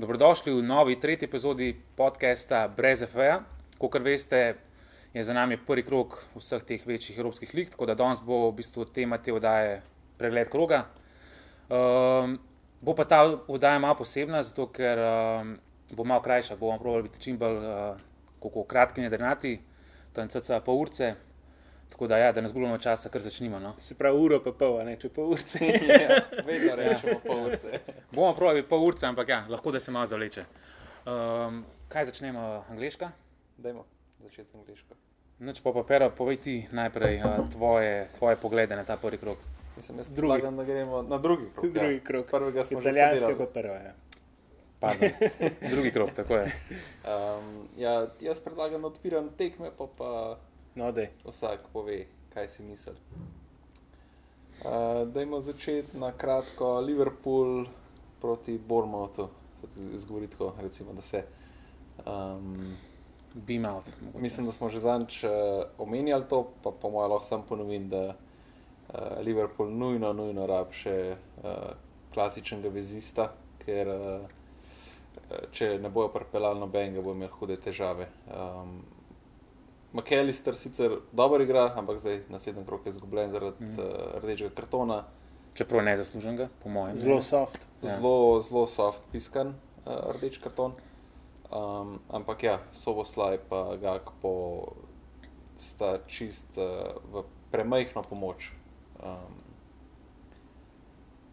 Dobrodošli v novi tretji epizodi podcasta Brez FA. Kot veste, je za nami prvi krok vseh teh večjih evropskih lig, tako da danes bo v bistvu tema te oddaje pregled kroga. Um, bo pa ta oddaja malo posebna, zato ker um, bo malo krajša, bomo pravili biti čim bolj uh, kratki in jedrnati, tam cca pol urce. Tako da, ja, da ne zgubljamo časa, kar začnimo. No. Se pravi, uro pa pol, ne če pol urce. ja, vedno rečemo pol urce. bomo pravili pol urce, ampak ja, lahko da se malo zavleče. Um, kaj začnemo, angliška? Dajmo začeti angliško. Noč pa papera, povej ti najprej uh, tvoje, tvoje poglede na ta prvi krok. Mislim, jaz predlagam, da gremo na drugi krok. Drugi ja. krok. Prvega smo že Italijanske podelali. kot prvo. Ja. Pardon. drugi krok, tako je. Um, ja, jaz predlagam, da odpiram tekme, pa pa No, dej. vsak pove, kaj si misli. Uh, dajmo začeti na kratko. Liverpool proti Bournemouthu. Izgovori tako, recimo, da se. Um, Beam out. mogoče. Mislim, da smo že zadnjič uh, omenjali to, pa po mojem lahko sam ponovim, da uh, Liverpool nujno, nujno rab še uh, klasičnega vezista, ker uh, če ne bojo pripeljali nobenega, bo imel hude težave. Um, McAllister sicer dobro igra, ampak zdaj naslednji krok je izgubljen zaradi mm. uh, rdečega kartona. Čeprav ne zasluženega, po mojem. Zelo soft. Ja. Zelo, zelo soft piskan uh, rdeč karton. Um, ampak ja, Soboslaj pa Gakpo sta čist uh, v premajhno pomoč. Um,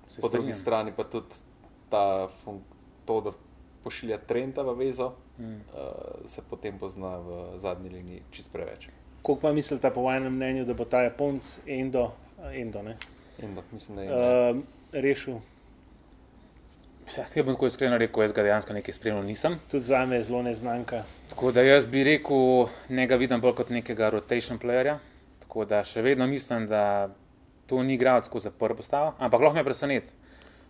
Se po drugi strinjam. strani pa tudi ta fun- to, da pošilja Trenta v vezo, Mm. uh, se potem pozna v zadnji liniji čist preveč. Koliko pa mislite, po vašem mnenju, da bo ta Japonc Endo, Endo ne, In da mislim, da je uh, rešil? Ja, Če bom tako iskreno rekel, jaz ga dejansko nekaj spremljal nisem. Tudi za me je zelo neznanka. Tako da jaz bi rekel, ne ga vidim bolj kot nekega rotation playerja. Tako da še vedno mislim, da to ni igralec za prvo postavo, ampak lahko me preseneti.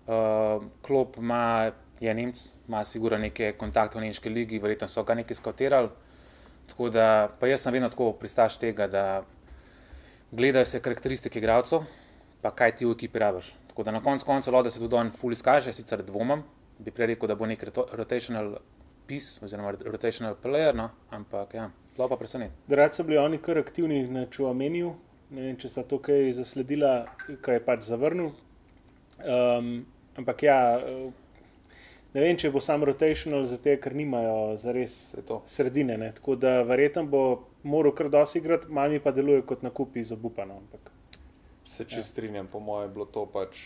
Uh, klop ima, je Nemc, ima sigurno neke kontakte v Nemški ligi, verjetno so ga nekaj skautirali. Tako da pa jaz sem vedno tako pristaš tega, da gledajo se karakteristike igralcev, pa kaj ti v ekipi rabiš. Tako da na koncu koncev lahko da se tudi on ful izkaže, sicer dvomim, bi prej rekel, da bo nek rotational piece oziroma rotational player, no? ampak ja, lahko pa preseneti. Drugače so bili oni kar aktivni na Čuameniju. Ne vem, če sta to kaj zasledila, kaj je pač zavrnil. Um, ampak ja, eh, ne vem, če bo sam rotational, zato ker nimajo zares vse to. sredine. Ne? Tako da verjetno bo moral kar dosti igrati, malo mi pa deluje kot na kupi z obupano. Ampak Se čist strinjam, po mojem je bilo to pač,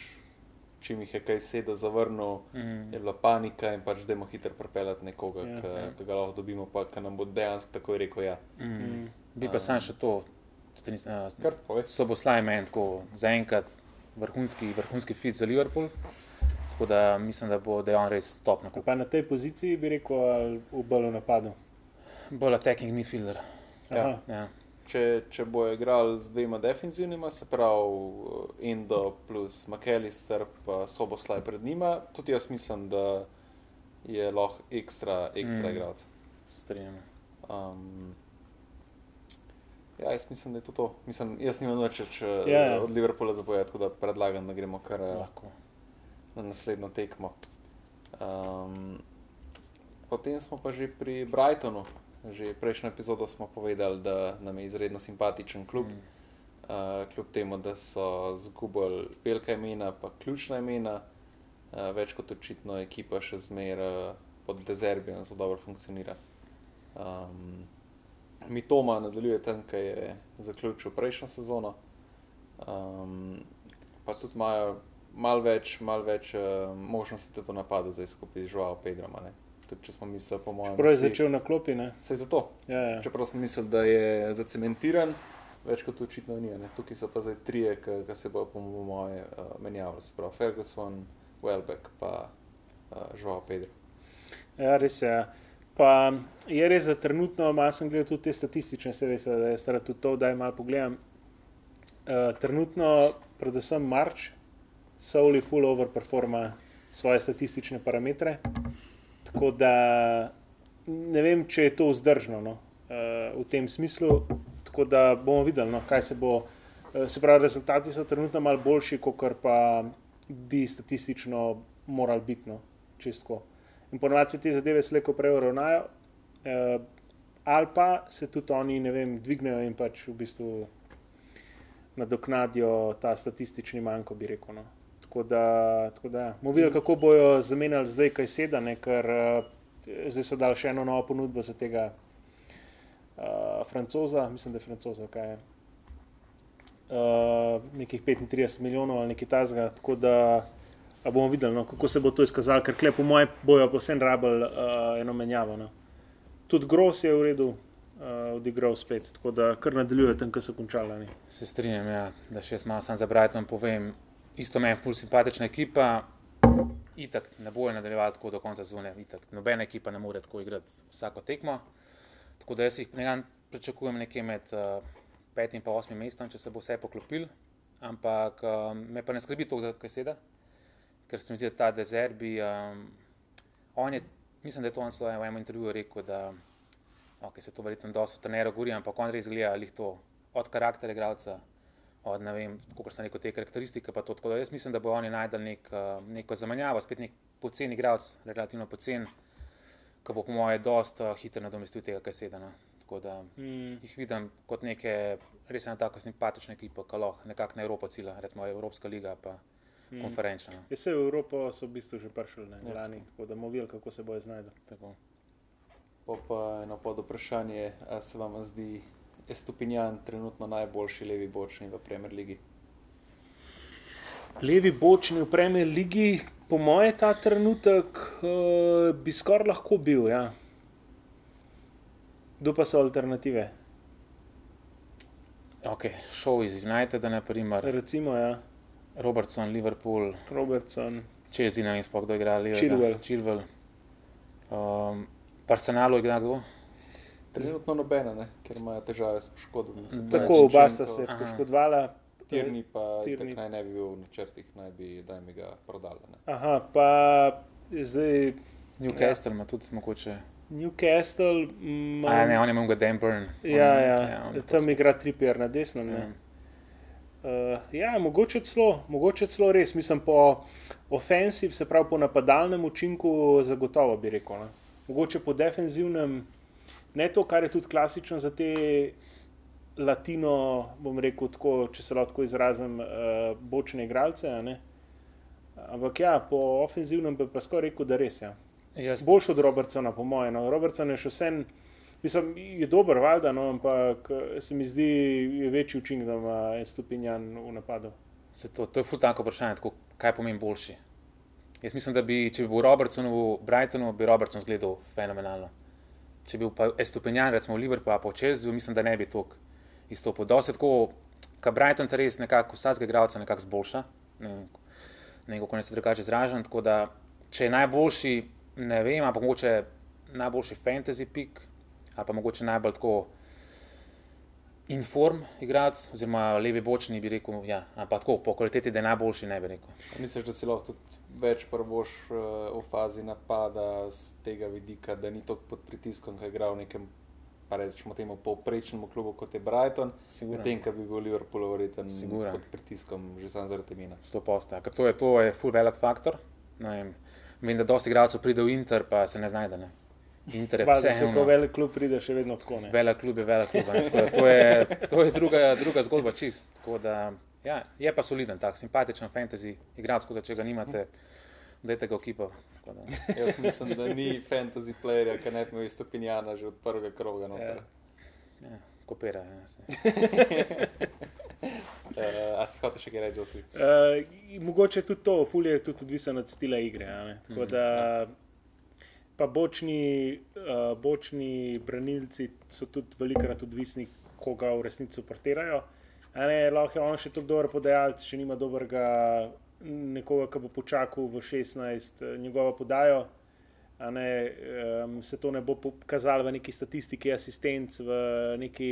čim jih je kaj sedel, zavrnil, Mm. je bila panika in pač dajmo hitro pripeljati nekoga, Ja, ki ja. ki ga lahko dobimo, pa ki nam bo dejansko takoj rekel ja. Mm. Bi pa sam še to, tudi nis- a, Kar povej. Soboslaj meni tako zaenkrat vrhunski, vrhunski fit za Liverpool. Tako da mislim, da bo dejan res top na kup. pa na tej poziciji bi rekel, ali v bolj napadu. Bolj attacking midfielder. Ja. Aha. Ja. Če, če bo igral z dvema defensivnima, se pravi Indo plus McAllister, pa Soboslaj pred njima, tudi jaz mislim, da je lahko ekstra, ekstra Mm. igralec. Se strinjam. Um, ja, jaz mislim, da je to to. Mislim, jaz nimam noč več Ja, ja, ja. od Liverpoola zapovedati, tako da predlagam, da gremo kar eh, Lahko. Na naslednjo tekmo. Um, potem smo pa že pri Brightonu. Že prejšnjo epizodo smo povedali, da nam je izredno simpatičen klub. Mm. Uh, kljub temu, da so zgubili velika imena, pa ključna imena, uh, več kot očitno ekipa še zmeraj pod dezerbijem zelo dobro funkcionira. Um, Mitoma nadaljuje tam, ki je zaključil prejšnjo sezono. Um, pa tudi imajo malo več, mal več uh, možnosti tudi v napadu, zdaj skupaj z Žuao Pedrom. Tudi če smo mislili, po mojem, Prav je da začel na klopi. Ne? Saj zato. Ja, ja. Čeprav smo mislili, da je zacementiran, več kot očitno ni. Ne? Tukaj so pa zdaj trije, ki se bodo, po mojem, uh, menjavali. Se pravi, Ferguson, Welbeck pa uh, Žuao Pedro. Ja, res je. ja. Pa je res, da trenutno, malo sem gledal tudi te statistične, se veste, da je stara tudi to, da je malo pogledam. Uh, trenutno, predvsem Marč, Souli full overperforma svoje statistične parametre. Tako da ne vem, če je to vzdržno no, uh, v tem smislu. Tako da bomo videli, no, kaj se bo. Uh, se pravi, rezultati so trenutno malo boljši, kot pa bi statistično morali biti. No, čistko. In ponovadi te zadeve slejko prej uravnajo, uh, ali pa se tudi oni, ne vem, dvignejo in pač v bistvu nadoknadijo ta statistični manjko, bi rekel. No. Tako da, tako da bomo videli, kako bojo zamenjali zdaj, kaj sedane, ker uh, zdaj so dali še eno novo ponudbo za tega uh, francoza, mislim, da je francoza, kaj je. Uh, nekih 35 milijonov ali nekaj tasga, tako da bomo videli, no, kako se bo to izkazalo, ker klep, po mojem, bojo posebno rabljali uh, eno menjavo. No. Tudi Gross je v redu, uh, odigral spet, tako da kar nadaljuje tam, kjer so končali. Ne. Se strinjam, ja, da še jaz malo sam za Brighton povem. Isto meni je ful simpatična ekipa, itak ne bojo nadaljevali tako do konca zune, itak nobena ekipa ne more tako igrati vsako tekmo. Tako da jaz jih nekaj pričakujem nekje med uh, petim in osmim mestom, če se bo vse poklopil. Ampak uh, me pa ne skrbi to, kaj seda, ker se mi zdi, da ta dezerbi, um, on je, mislim, da je to on v enem intervjuju rekel, da okay, se to verjetno dosto trenerov gori, ampak on res gleda lih to od karakterja igralca, od ne vem, kako so neko te karakteristike, to tako da jaz mislim, da bo oni najdel nek, uh, neko zamenjavo, spet nek poceni igralec, relativno pocen, ki bo po moje dosta uh, hitro nadomestil tega, kaj sedena. Tako da mm. jih vidim kot neke res ena tako simpatična ekipa, ki lahko nekako na Evropo cilja, recimo Evropska liga pa mm. konferenčna. Ja, se v Evropo so v bistvu že prišli ne, ja. lani, tako da bomo videli, kako se bojo znašli. Pa, pa eno pod vprašanje, ali se vam zdi Estupinjan trenutno najboljši levi bočni v Premier Ligi? Levi bočni v Premier Ligi, po mojem, ta trenutek uh, bi skoraj lahko bil. Ja. Kdo pa so alternative? Ok, šel iz Uniteda, na primer. Recimo, ja. Robertson, Liverpool, Robertson, Chelsea, ne vem, spoh, kdo je igral, Chilwell. Chilwell. Um, Arsenalu igra kdo? Trenutno nobena, ne? ker imajo težave s poškodbami. Tako, oba sta se poškodovala. Tirni pa Tirni. naj ne bi bil v načrtih, naj bi, da bi ga prodali. Ne? Aha, pa zdaj. Newcastle ima ja. tudi mogoče. Newcastle. Ma... A, ne, on je imel ga Dan Burn. Ja, ja. ja tam igra tripier na desno. Ja. Uh, ja, mogoče celo, mogoče celo res, mislim, po ofensiv, se pravi po napadalnem učinku, zagotovo bi rekel. Ne. Mogoče po defenzivnem, ne to, kar je tudi klasično za te latino, bom rekel tako, če se lahko izrazim, uh, bočne igralce. Ampak ja, po ofenzivnem bi pa skoraj rekel, da res je. Ja. Boljši od Robertsona, po mojem. No. Robertson je še vsem. Mislim, je dober, valjda, no, ampak se mi zdi, je večji učinek, da ima en stopinjan v napadu. To, to je futanko vprašanje, tako, kaj pomeni boljši. Jaz mislim, da bi, če bi bil Robertson v Brightonu, bi Robertson izgledal fenomenalno. Če bi bil pa stopinjan, recimo v Liverpoolu, pa v Chelsea, mislim, da ne bi tok izstopil. Dosti tako, kot Brighton, ta res nekako vsakega igralca nekako zboljša, ne vem, kako ne se drugače izražam. Tako da, če je najboljši, ne vem, ampak mogoče najboljši fantasy pick ali pa mogoče najbolj tako inform igralec, oziroma levi bočni, bi rekel, ja, ampak tako po kvaliteti, da je najboljši, ne bi rekel. Misliš, da si lahko tudi več prvoš uh, v fazi napada z tega vidika, da ni tako pod pritiskom, kaj igra v nekem. Pa rečemo temu povprečnemu klubu, kot je Brighton, medtem ko bi bil Liverpool verjeten pod pritiskom, že sam zaradi imena. Sto posta. To je, to je full velik faktor. Vem, da dosti igralcev pride v Inter, pa se ne znajde. Ne? Interes. Če se ko velik klub pride, še vedno tako ne. Velik klub je velik klub. To je, to je druga, druga zgodba čist. Da, ja, je pa soliden, tak, simpatičen fantasy igralec, da če ga nimate, dajte ga v kipo. Jaz mislim, da ni fantasy player, ki ne bi imel stopinjana že od prvega kroga. Ja. Ja, kopira. Ja, Uh, a si hoče še kaj reči? Uh, mogoče tudi to, fulje je tudi odvisno od stila igre. Tako mm -hmm. Pa bočni, uh, bočni branilci so tudi velikokrat odvisni, koga v resnici suportirajo. Lahko je on še tako dober podajalec, če nima dobrega nekoga, ki bo počakal v 16 eh, njegovo podajo. Ne, um, se to ne bo pokazalo v neki statistiki, asistenc, v neki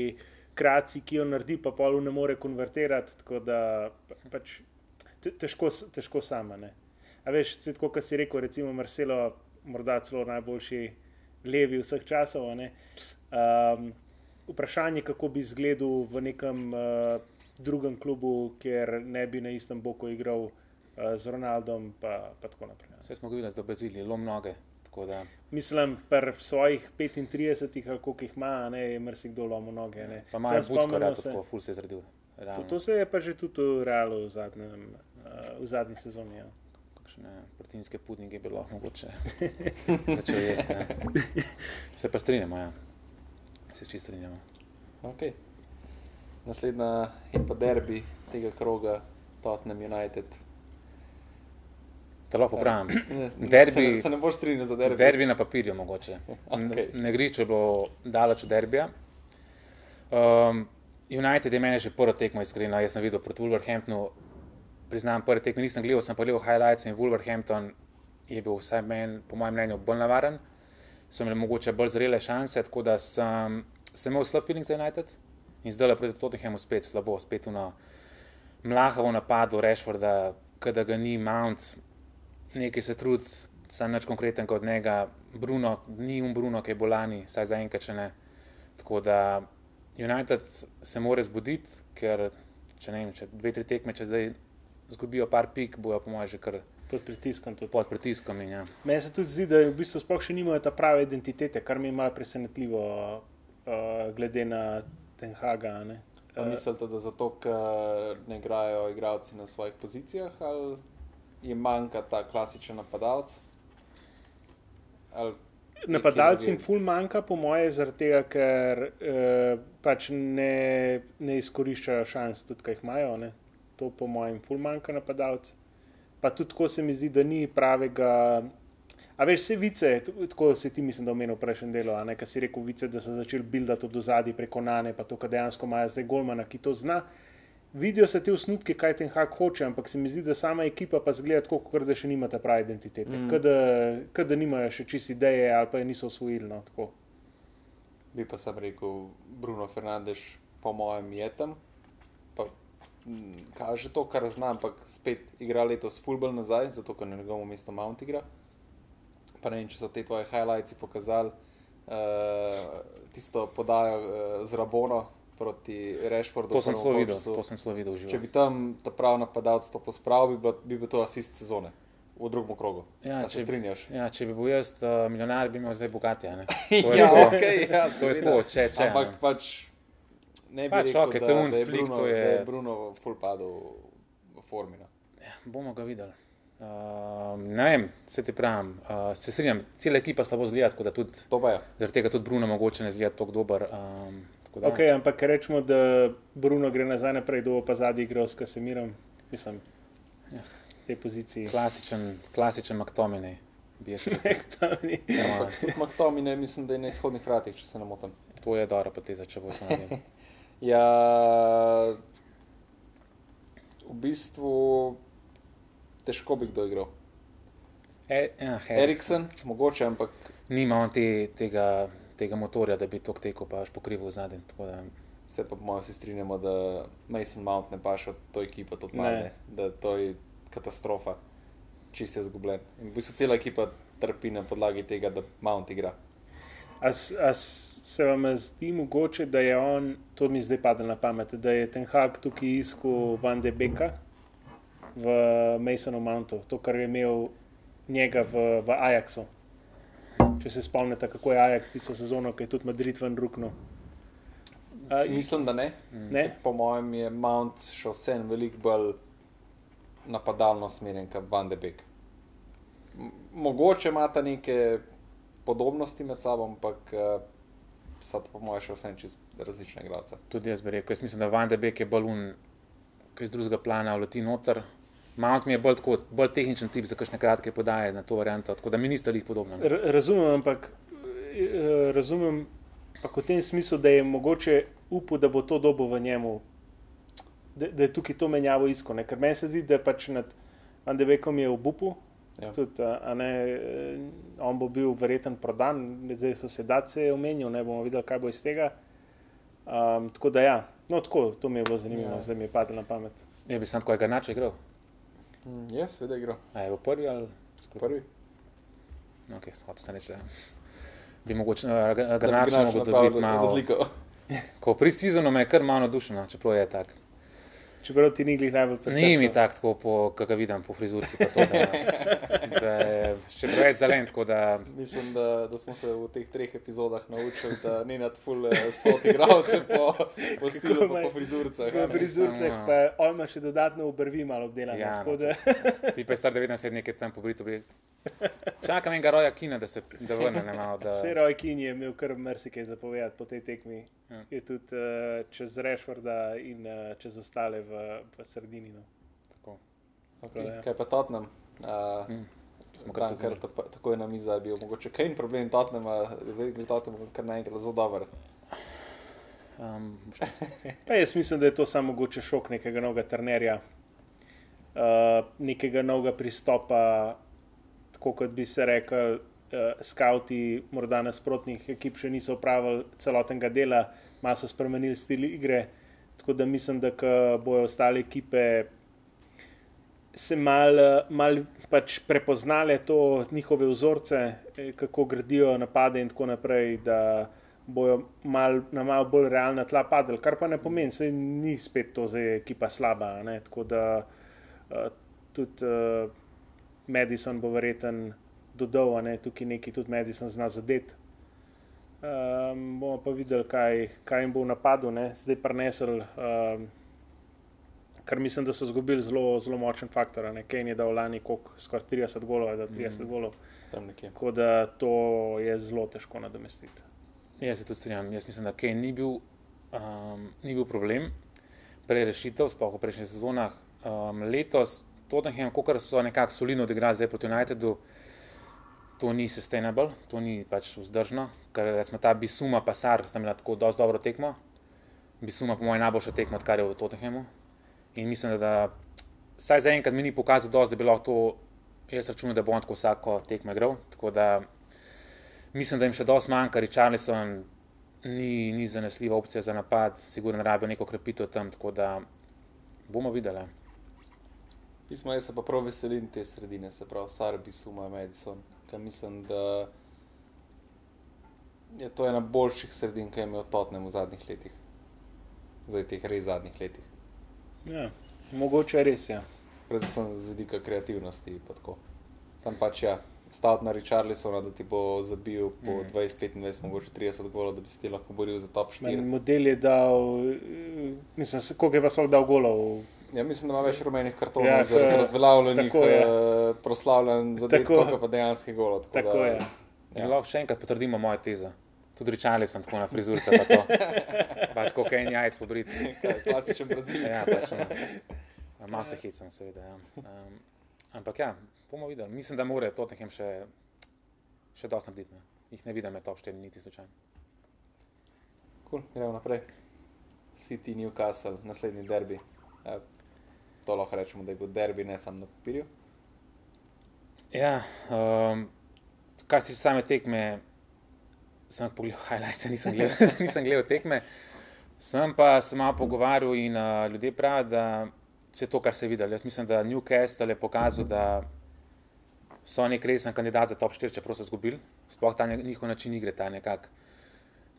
kratki, ki jo naredi, pa pol ne more konvertirati. Tako da pač težko, težko sama. Ne. A veš, tako kot si rekel, recimo Marcelo morda celo najboljši levi vseh časov. Um, vprašanje, kako bi izgledal v nekem uh, drugem klubu, kjer ne bi na istem boku igral uh, z Ronaldom, pa, pa tako naprej. Vse smo videli, da v Braziliji zelo mnoge. Tako da, Mislim, pri svojih 35 ali koliko jih ima, ne, je marsikdo lomil noge. ne. pa malo Samo bučko, da se- tako ful se je zredil. To, to se je pa že tudi v realu v, zadnjem, uh, v zadnji sezoni. Ja. Kakšne proteinske pudinge bi lahko mogoče začel jesti. Ja. Se pa strinjamo, ja. Se čisto strinjamo. Okay. Naslednja je pa derbi tega kroga, Tottenham United. Te lahko popravim. Ne, Derbi- se, ne, se ne boš strinjal za derbi. Derbi na papirju mogoče. Okej. Na igrišču je bilo daleč od derbija. Um, United je meni že prvo tekmo iskreno, jaz sem videl proti Wolverhamptonu, priznam, prve tekme nisem gledal, sem pa gledal highlights in Wolverhampton je bil vsaj meni, po mojem mnenju, bolj navaren. So imeli mogoče bolj zrele šanse, tako da sem, sem imel slab feeling za United in zdaj le proti Tottenhamu spet slabo, spet uno mlahavo napadu Rashforda, kada ga ni Mount, nekaj se trudi, sam nič konkreten od njega. Bruno, ni um Bruno, ki je bolani, saj zaenkrat še ne. Tako da United se mora zbuditi, ker če ne vem, če dve, tri tekme, če zdaj zgubijo par pik, bojo po mojem že kar Pod pritiskom. Tudi. pod pritiskom. In, ja. Meni se tudi zdi, da v bistvu sploh še nimajo ta prave identitete, kar mi je malo presenetljivo, uh, glede na Tenhaga. a ne. Pa Eh, mislite, da zato, ker ne igrajo igralci na svojih pozicijah, ali jim manjka ta klasičen napadalec? Ali Napadalcem ful manjka, po moje, zaradi tega, ker uh, pač ne, ne izkoriščajo šans, tudi kaj jih imajo. Ne. To, po mojem, ful manjka napadalcev. Pa tudi tako se mi zdi, da ni pravega. A veš, vse vice, tako se ti mislim, da omenil v prejšnjem delu, a ne, kar si rekel, vice, da so začeli buildati od ozadja preko nane, pa to, kar dejansko imajo zdaj Golmana, ki to zna. Vidijo se te osnutke, kaj ten hak hoče, ampak se mi zdi, da sama ekipa pa zgleda tako, kot da še nima ta prave identitete. Mm. Kad, da, da nimajo še čist ideje ali pa je niso osvojili. No, tako. bi pa sam rekel, Bruno Fernandez, po mojem, je tam. Pa, kaže to, kar znam, ampak spet igra letos fulbol nazaj, zato ker na njegovem mestu Mount igra. Pa ne vem, če so te tvoje highlights pokazali, uh, tisto podajo uh, z Rabono proti Rashfordu. To sem zelo videl, to sem zelo videl v Če živo. bi tam ta pravi napadalec to pospravil, bi, bilo, bi bil to asist sezone v drugem krogu. Ja, A se če- strinjaš? Ja, če bi bil jaz uh, milijonar, bi imel zdaj bogati. To je ja, tako. okay, ja, To je tako, če- če, Ampak ne. pač ne bi Pač, rekel, okej, da, to je un da, je flik, Bruno, je- da je Bruno full padel v formi. no. Bomo ga videli. Uh, ne vem, se ti pravim, uh, se strinjam, cela ekipa slabo zgleda, tako da tudi To pa je. zaradi tega tudi Bruno mogoče ne zgleda tako dober. Um, tako da, Okay, ampak rečemo, da Bruno gre nazaj naprej, do pa zadnji igral s Kasemirom, mislim, Ja. te pozicije. klasičen, klasičen McTominay. Ni. Ja, Tudi McTominay, mislim, da je na izhodnih vratih, če se ne motim. to je dobra poteza, če bo to naredil. Ja, v bistvu težko bi kdo igral. E, ja, Eriksen, mogoče, ampak Nima on te, tega, tega motorja, da bi to tekel pa až pokrival zadnji. da- se pa po mojem vsi strinjamo, da Mason Mount ne paše v to ekipo, tudi Ne. malo ne, da to je katastrofa, čist je zgubljen. In v bistvu cela ekipa trpi na podlagi tega, da Mount igra. A, s- a s- se vam zdi mogoče, da je on, to mi zdaj pade na pamet, da je ten Hag tukaj iskal Van de Beka v Masonu Mountu, to, kar je imel njega v, v Ajaxu. Če se spomnite, kako je Ajax tisto sezono, ki je tudi Madrid ven ruknil. A, Mislim, da ne. ne? Po mojem je Mount še vsem veliko bolj napadalno smerjen kot Van de Beek. Mogoče imata neke podobnosti med sabo, ampak uh, so po mojem še vsem čist različne igralce. Tudi jaz bi rekel, jaz mislim, da Van de Beek je bolj un, ki iz drugega plana vleti noter. Mount mi je bolj, tako, bolj tehničen tip za kakšne kratke podaje na to varianto, tako da mi niste jih podobno. R- Razumem, ampak eh, razumem pa v tem smislu, da je mogoče upal, da bo to dobo v njemu, da, da je tukaj to menjavo isko. Ne? Ker meni se zdi, da je pač nad Andebekom je v Bupu, Ja. tudi, a, a ne, eh, on bo bil verjeten prodan, zdaj so se dace omenil, ne bomo videli, kaj bo iz tega. Um, tako da ja, no tako, to mi je bilo zanimivo, Ja. ja. zdaj mi je padlo na pamet. Je bi sam tako Garnačo igral. Mm, je, seveda igra. A je v prvi ali skupaj? Prvi. Ok, hotel sem reči, da bi mogoče uh, Da bi Garnačo našel mogel napravil dobiti malo. Razliko. Ko pri Sizonu me je kar malo navdušeno, čeprav je tak. Čeprav ti ni glih najbolj Ni presenečen. mi tako, tako po, kot ga vidim po frizurci, pa to, da, da je še preveč zelen, tako da Mislim, da, da smo se v teh treh epizodah naučili, da ni nad full eh, sot igralcev po, po stilu, pa po frizurcah. Ne. prizorcih Samo- pa on ima še dodatno obrvi malo obdelane. Ja, tako no, da, ti pa je star 19 let nekaj tam pobrito. Bri. Čakam enega roja kina, da se da vrne ne malo. Da, Vse Roy Kin je imel kar marsikaj zapovedati po tej tekmi. Ja. Je tudi uh, čez Rešforda in uh, čez ostale v, v sredini. No. tako. Okay. Ja. Kaj pa Tottenham? Uh, Mm, smo kar Kar pozabili. ta, takoj na mizi je bil mogoče kaj problem Tottenhama, zdaj gre Tottenham kar naenkrat zelo dober. Um, Pa jaz mislim, da je to samo mogoče šok nekega novega trenerja, uh, nekega novega pristopa, tako kot bi se rekel, uh, skauti morda nasprotnih ekip še niso upravili celotnega dela, malo so spremenili stil igre. Tako da mislim, da ko bojo ostale ekipe se malo mal pač prepoznale to njihove vzorce, eh, kako gradijo napade in tako naprej. da bojo mal, na malo bolj realna tla padli, kar pa ne pomeni, da ni spet to zdaj ekipa slaba. Ne? Tako da uh, tudi uh, Madison bo verjeten dodal, a ne? tukaj neki tudi Madison zna zadeti. Um, bomo pa videli, kaj, kaj jim bo v napadu, ne? zdaj prenesel. Um, Ker mislim, da so izgubili zelo, zelo močen faktor. a ne. Kane je dal lani koliko, skoraj 30 golov, da 30 mm. golov. Tako da to je zelo težko nadomestiti. Jaz se tudi strinjam. Jaz mislim, da Kane ni bil, um, ni bil problem, prej rešitev, sploh v prejšnjih sezonah. Um, letos Tottenham, kot so nekako solidno odigrali zdaj proti Unitedu, to ni sustainable, to ni pač vzdržno, ker recimo ta Bisuma pa Sar sta imela tako dobro tekmo. Bisuma po mojem najboljša tekma, odkar je v Tottenhamu. In mislim, da, da saj zaenkrat mi ni pokazal dosti, da bi lahko to, jaz računam, da bo on tako vsako tekmo igral. Tako da mislim, da jim še dosti manjka, Richarlison ni, ni zanesljiva opcija za napad, sigurno rabijo neko krepitev tam, tako da bomo videli. Pismo, jaz se pa prav veselim te sredine, se pravi Sarbi, Suma, Madison, ker mislim, da je to ena boljših sredin, ki je imel Tottenham v zadnjih letih. Zdaj teh res zadnjih letih. Ja, mogoče res je. Ja. Predvsem z vidika kreativnosti. pa tako. Sam pač ja, staviti na Richarlisona, da ti bo zabil po Mm. 20-25, mogoče 30 golov, da bi se ti lahko boril za top 4. Men model je dal, mislim, koliko je pa sploh dal golov. Ja, mislim, da ima več rumenih kartonov, Ja, to je- razveljavljenih, tako je. uh, proslavljen za Tako. tako pa dejanskih golov. Tako, Tako da, je. Ja. Lahko še enkrat potrdimo mojo tezo. Tudi rečali sem tako na frizurce, pa to. Pač kot en jajc pobrit. Kaj, klasičen brazilec. Ja, pač, no. Malo se hecam, seveda. Ja. Um, ampak ja, bomo videli. Mislim, da mora Tottenham še, še dosti narediti. Ne. Jih ne vidim med top 4, niti slučajno. Cool, gremo naprej. City, Newcastle, naslednji derbi. Ja, to lahko rečemo, da je bil derbi, ne samo na papirju. Ja, um, kar se tiče same tekme, sem pogledal highlights, nisem gledal, nisem gledal tekme. Sem pa se malo pogovarjal in uh, ljudje pravijo, da vse to, kar se je videlo. Jaz mislim, da Newcastle je pokazal, da so nek resen kandidat za top 4, čeprav so izgubili. Sploh ta njihov način igre, ta nekak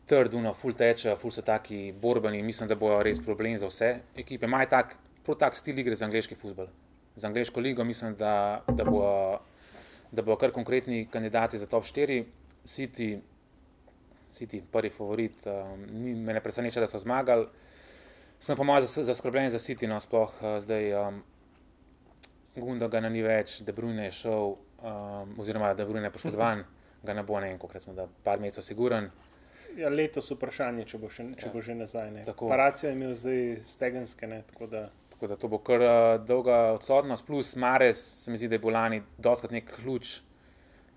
trduno, full teče, full so taki borbeni. Mislim, da bojo res problem za vse ekipe. Imajo tak, prav tak stil igre za angliški futbol. Za angliško ligo mislim, da, da bojo da bodo kar konkretni kandidati za top 4. City, City prvi favorit, um, ni, me ne preseneča, da so zmagali. Sem pa malo zas- zaskrbljen za City, no, sploh uh, zdaj. Um, Gundogana ni več, De Bruyne je šel, um, oziroma De Bruyne je poškodovan, ga ne bo ne koliko recimo, da par mesecev siguren. Ja, letos vprašanje, če bo, še, če Ja. bo že nazaj. Operacijo je imel zdaj stegenske, ne, tako da Tako da to bo kar uh, dolga odsotnost, plus Mares, se mi zdi, da je bil lani doskrat nek ključ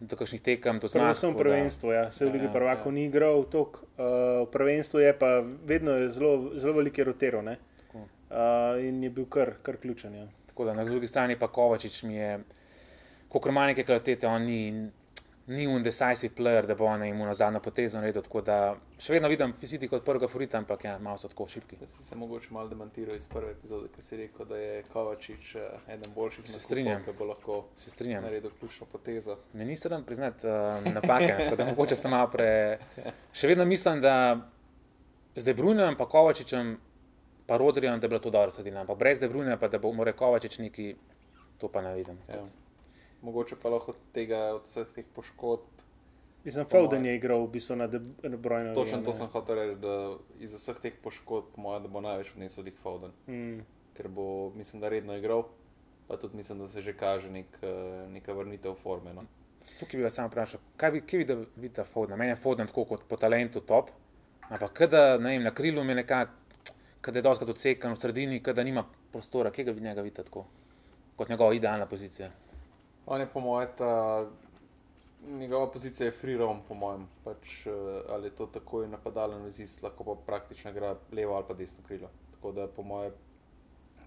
do kakšnih tekem, do zmag. Predvsem prvenstvu, ja. se v Ligi Ja, prvakov ja. ni igral toliko, uh, v prvenstvu je pa vedno je zelo, zelo velike roteral uh, in je bil kar, kar ključen. Ja. Tako da na drugi strani pa Kovačič mi je, kot ima neke kvalitete, on ni, ni undecisive player, da bo on imel na zadnjo potezo naredil. Tako da še vedno vidim City kot prvega favorita, ampak ja, malo so tako šipki. Jaz sem se mogoče malo demantiral iz prve epizode, ker si rekel, da je Kovačič eh, eden boljših strinjam. ki bo lahko Se strinjam. naredil ključno potezo. Minister nam priznati uh, napake, tako da mogoče sem malo pre. Še vedno mislim, da z Debrunem in Kovačičem pa Rodrijem, da je bilo to dobro sredina. Ampak brez De Bruyne, pa da bo moral Kovačič neki, to pa ne vidim. Ja. Mogoče pa lahko od tega, od vseh teh poškodb. Mislim, Foden moje- je igral v bistvu na Bruyne. Točno to sem hotel reči, da iz vseh teh poškodb, po mojem, da bo največ odnesel Dick Foden. Mm. ker bo, mislim, da redno igral, pa tudi mislim, da se že kaže nek, eh, neka vrnitev forme. No. Tukaj bi vas samo vprašal, kaj bi, kje vidi, vidite Foden? Meni je Foden tako kot po talentu top, ampak kada, ne vem, na krilu mi je nekako, kada je doskrat odsekan v sredini, kada nima prostora, kje ga vi njega vidite tako, kot njegova idealna pozicija. On je po mojem, ta njegova pozicija je free roam, po mojem, pač, eh, ali je to takoj napadalen vezist, lahko pa praktično igra levo ali pa desno krilo. Tako da po mojem,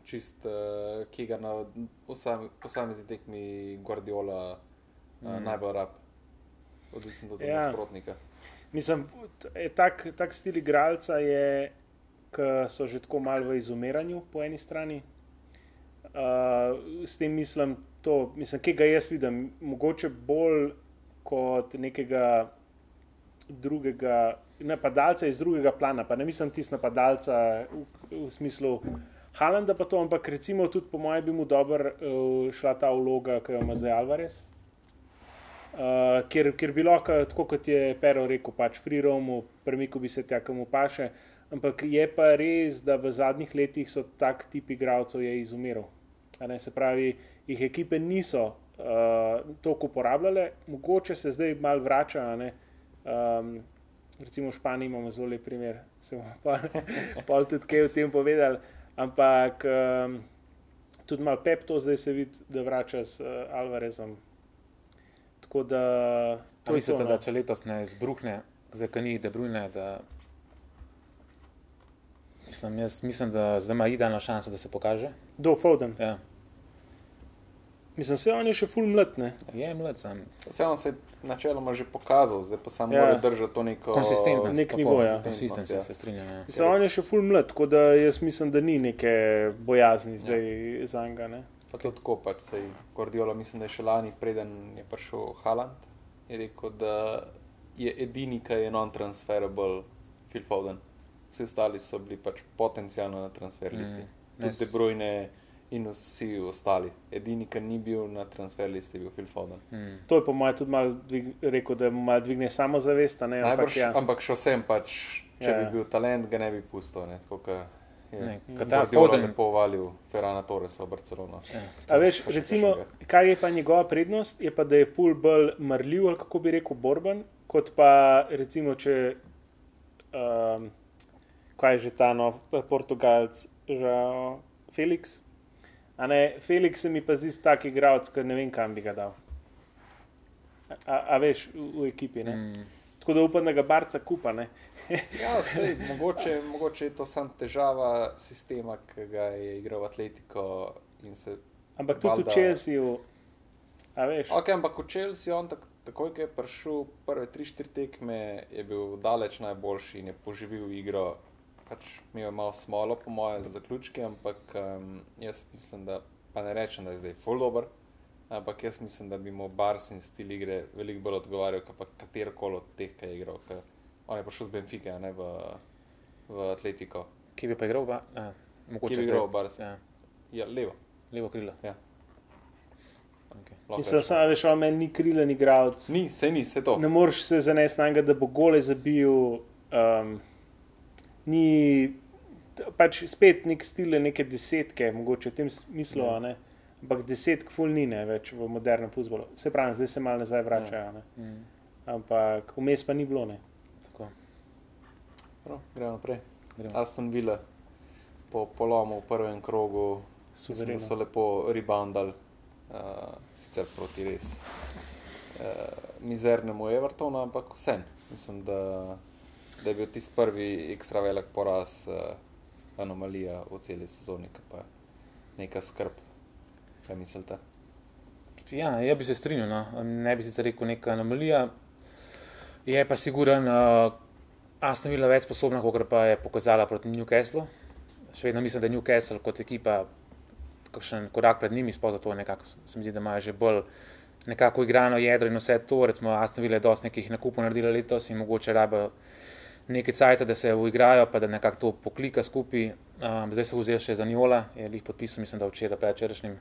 čist, uh, ki ga na posamezni tekmi Guardiola uh, Mm. najbolj rab, odvisno od Ja. ja. nasprotnika. Mislim, je tak, tak stil igralca je, ki so že tako malo v izumiranju po eni strani. Uh, s tem mislim, to, mislim, ki ga jaz vidim, mogoče bolj kot nekega drugega napadalca iz drugega plana. Pa ne mislim tisti napadalca v, v smislu Halanda, pa to, ampak recimo tudi po mojem bi mu dobro uh, šla ta vloga, ki jo ima zdaj Alvarez. Uh, ker, ker bi lahko, tako kot je Pero rekel, pač free roamu, premiku bi se tja, komu paše. Ampak je pa res, da v zadnjih letih so tak tip igralcev je izumiral. Ne, se pravi, jih ekipe niso uh, toliko uporabljale, mogoče se zdaj malo vrača. ne. Um, recimo v Španiji imamo zelo lep primer, se bomo pa, pa tudi kaj o tem povedali. Ampak um, tudi malo Pep to zdaj se vidi, da vrača z uh, Alvarezom. Tako da To mislite, no. da če letos ne izbruhne, zdaj ka ni De Bruyne, da mislim, jaz mislim, da zdaj ima idealno šanso, da se pokaže. Do Foden. Ja, Mislim, se on je še full mlad, ne? je mlad sam. Vseeno se je načeloma že pokazal, zdaj pa samo Ja. ja. mora držati to neko Konsistentnost. nek nivo, ja. Konsistentnost, Ja. se strinjam. Ja. Mislim, on je še full mlad, tako da jaz mislim, da ni neke bojazni zdaj ja. za njega. ne. Pa tudi tako, pač se je Guardiola, mislim, da je še lani, preden je prišel Haaland, je rekel, da je edini, ki je non-transferable, Phil Foden. Vsi ostali so bili pač potencialno na transfer listi. Mm. Mm. Ne Tudi De Bruyne in vsi ostali. Edini, ki ni bil na transfer listi, je bil Phil Foden. Mm. To je po mojem tudi malo dvig, rekel, da mu malo dvigne samozavest. a ne, Ampak, Najbrž, ja. ampak še vsem, pač, če Ja. bi bil talent, ga ne bi pustil. Ne, tako, ke je Ne, Mm. ka ta Guardiola Foden, lepo valil Ferrana Torresa v Barcelono. ja, A veš, recimo, kaj je pa njegova prednost, je pa, da je full bolj mrljiv, ali kako bi rekel, borben, kot pa recimo, če. Um, kaj je že ta nov Portugalc, že Felix. A ne, Felix se mi pa zdi tak igralec, ki ne vem, kam bi ga dal. A, a veš, v, v ekipi. Ne? mm, Tako da upam, da ga barca kupa. Ne? Ja, sej, mogoče, mogoče je to sam težava sistema, ki ga je igral Atletico. in Se, Ampak tudi v Valjda- Čelsiju, a veš. okay, ampak v Chelsea, on tak, takoj, ko je prišel prve 3-4 tekme, je bil daleč najboljši in je poživil igro. Pač imel je malo smolo, po mojem, za zaključke, ampak um, jaz mislim, da pa ne rečem, da je zdaj full dober. Ampak jaz mislim, da bi mu Barsin stil igre veliko bolj odgovarjal, kot pa katerkoli od teh, ki je igral. On je prišel z Benfica, a ne v, v Atletico. ki bi pa igral, ba, a, mogoče bi igral v Barsi. Ja, Ja, levo. levo krilo. Ja. Okay. Mislim, da veš, on meni ni krilen igralec. Ni, se ni, se to. Ne moreš se zanesti na njega, da bo gole zabil. Um, ni pač spet nek stil, neke desetke, mogoče v tem smislu, Ja. ja. ne. ampak desetk ful ni ne več v modernem futbolu. Se pravi, zdaj se malo nazaj vračajo. Ne. Mm, Ampak vmes pa ni bilo. Ne. tako, Prav, gremo naprej. gremo. Aston Villa po polomu v prvem krogu mislim, so lepo reboundali, uh, sicer proti res uh, mizernemu Evertonu, ampak vsem. Mislim, da, da je bil tisti prvi ekstra velik poraz, uh, anomalija v celi sezoni, ki pa je neka skrb. Kaj mislite? Ja, jaz bi se strinjal, no. ne bi sicer rekel neka anomalija. Je pa siguren, uh, Aston Villa več sposobna, kot pa je pokazala proti Newcastlu. Še vedno mislim, da Newcastle kot ekipa kakšen korak pred njimi, sploh zato nekako, se mi zdi, da imajo že bolj nekako igrano jedro in vse to. Recimo Aston Villa je dosti nekih nakupov naredila letos in mogoče rabijo nekaj cajta, da se uigrajo, pa da nekako to poklika skupaj. Um, zdaj se vzel še za Njola, je jih podpisal, mislim, da včeraj, predvčerajšnjim.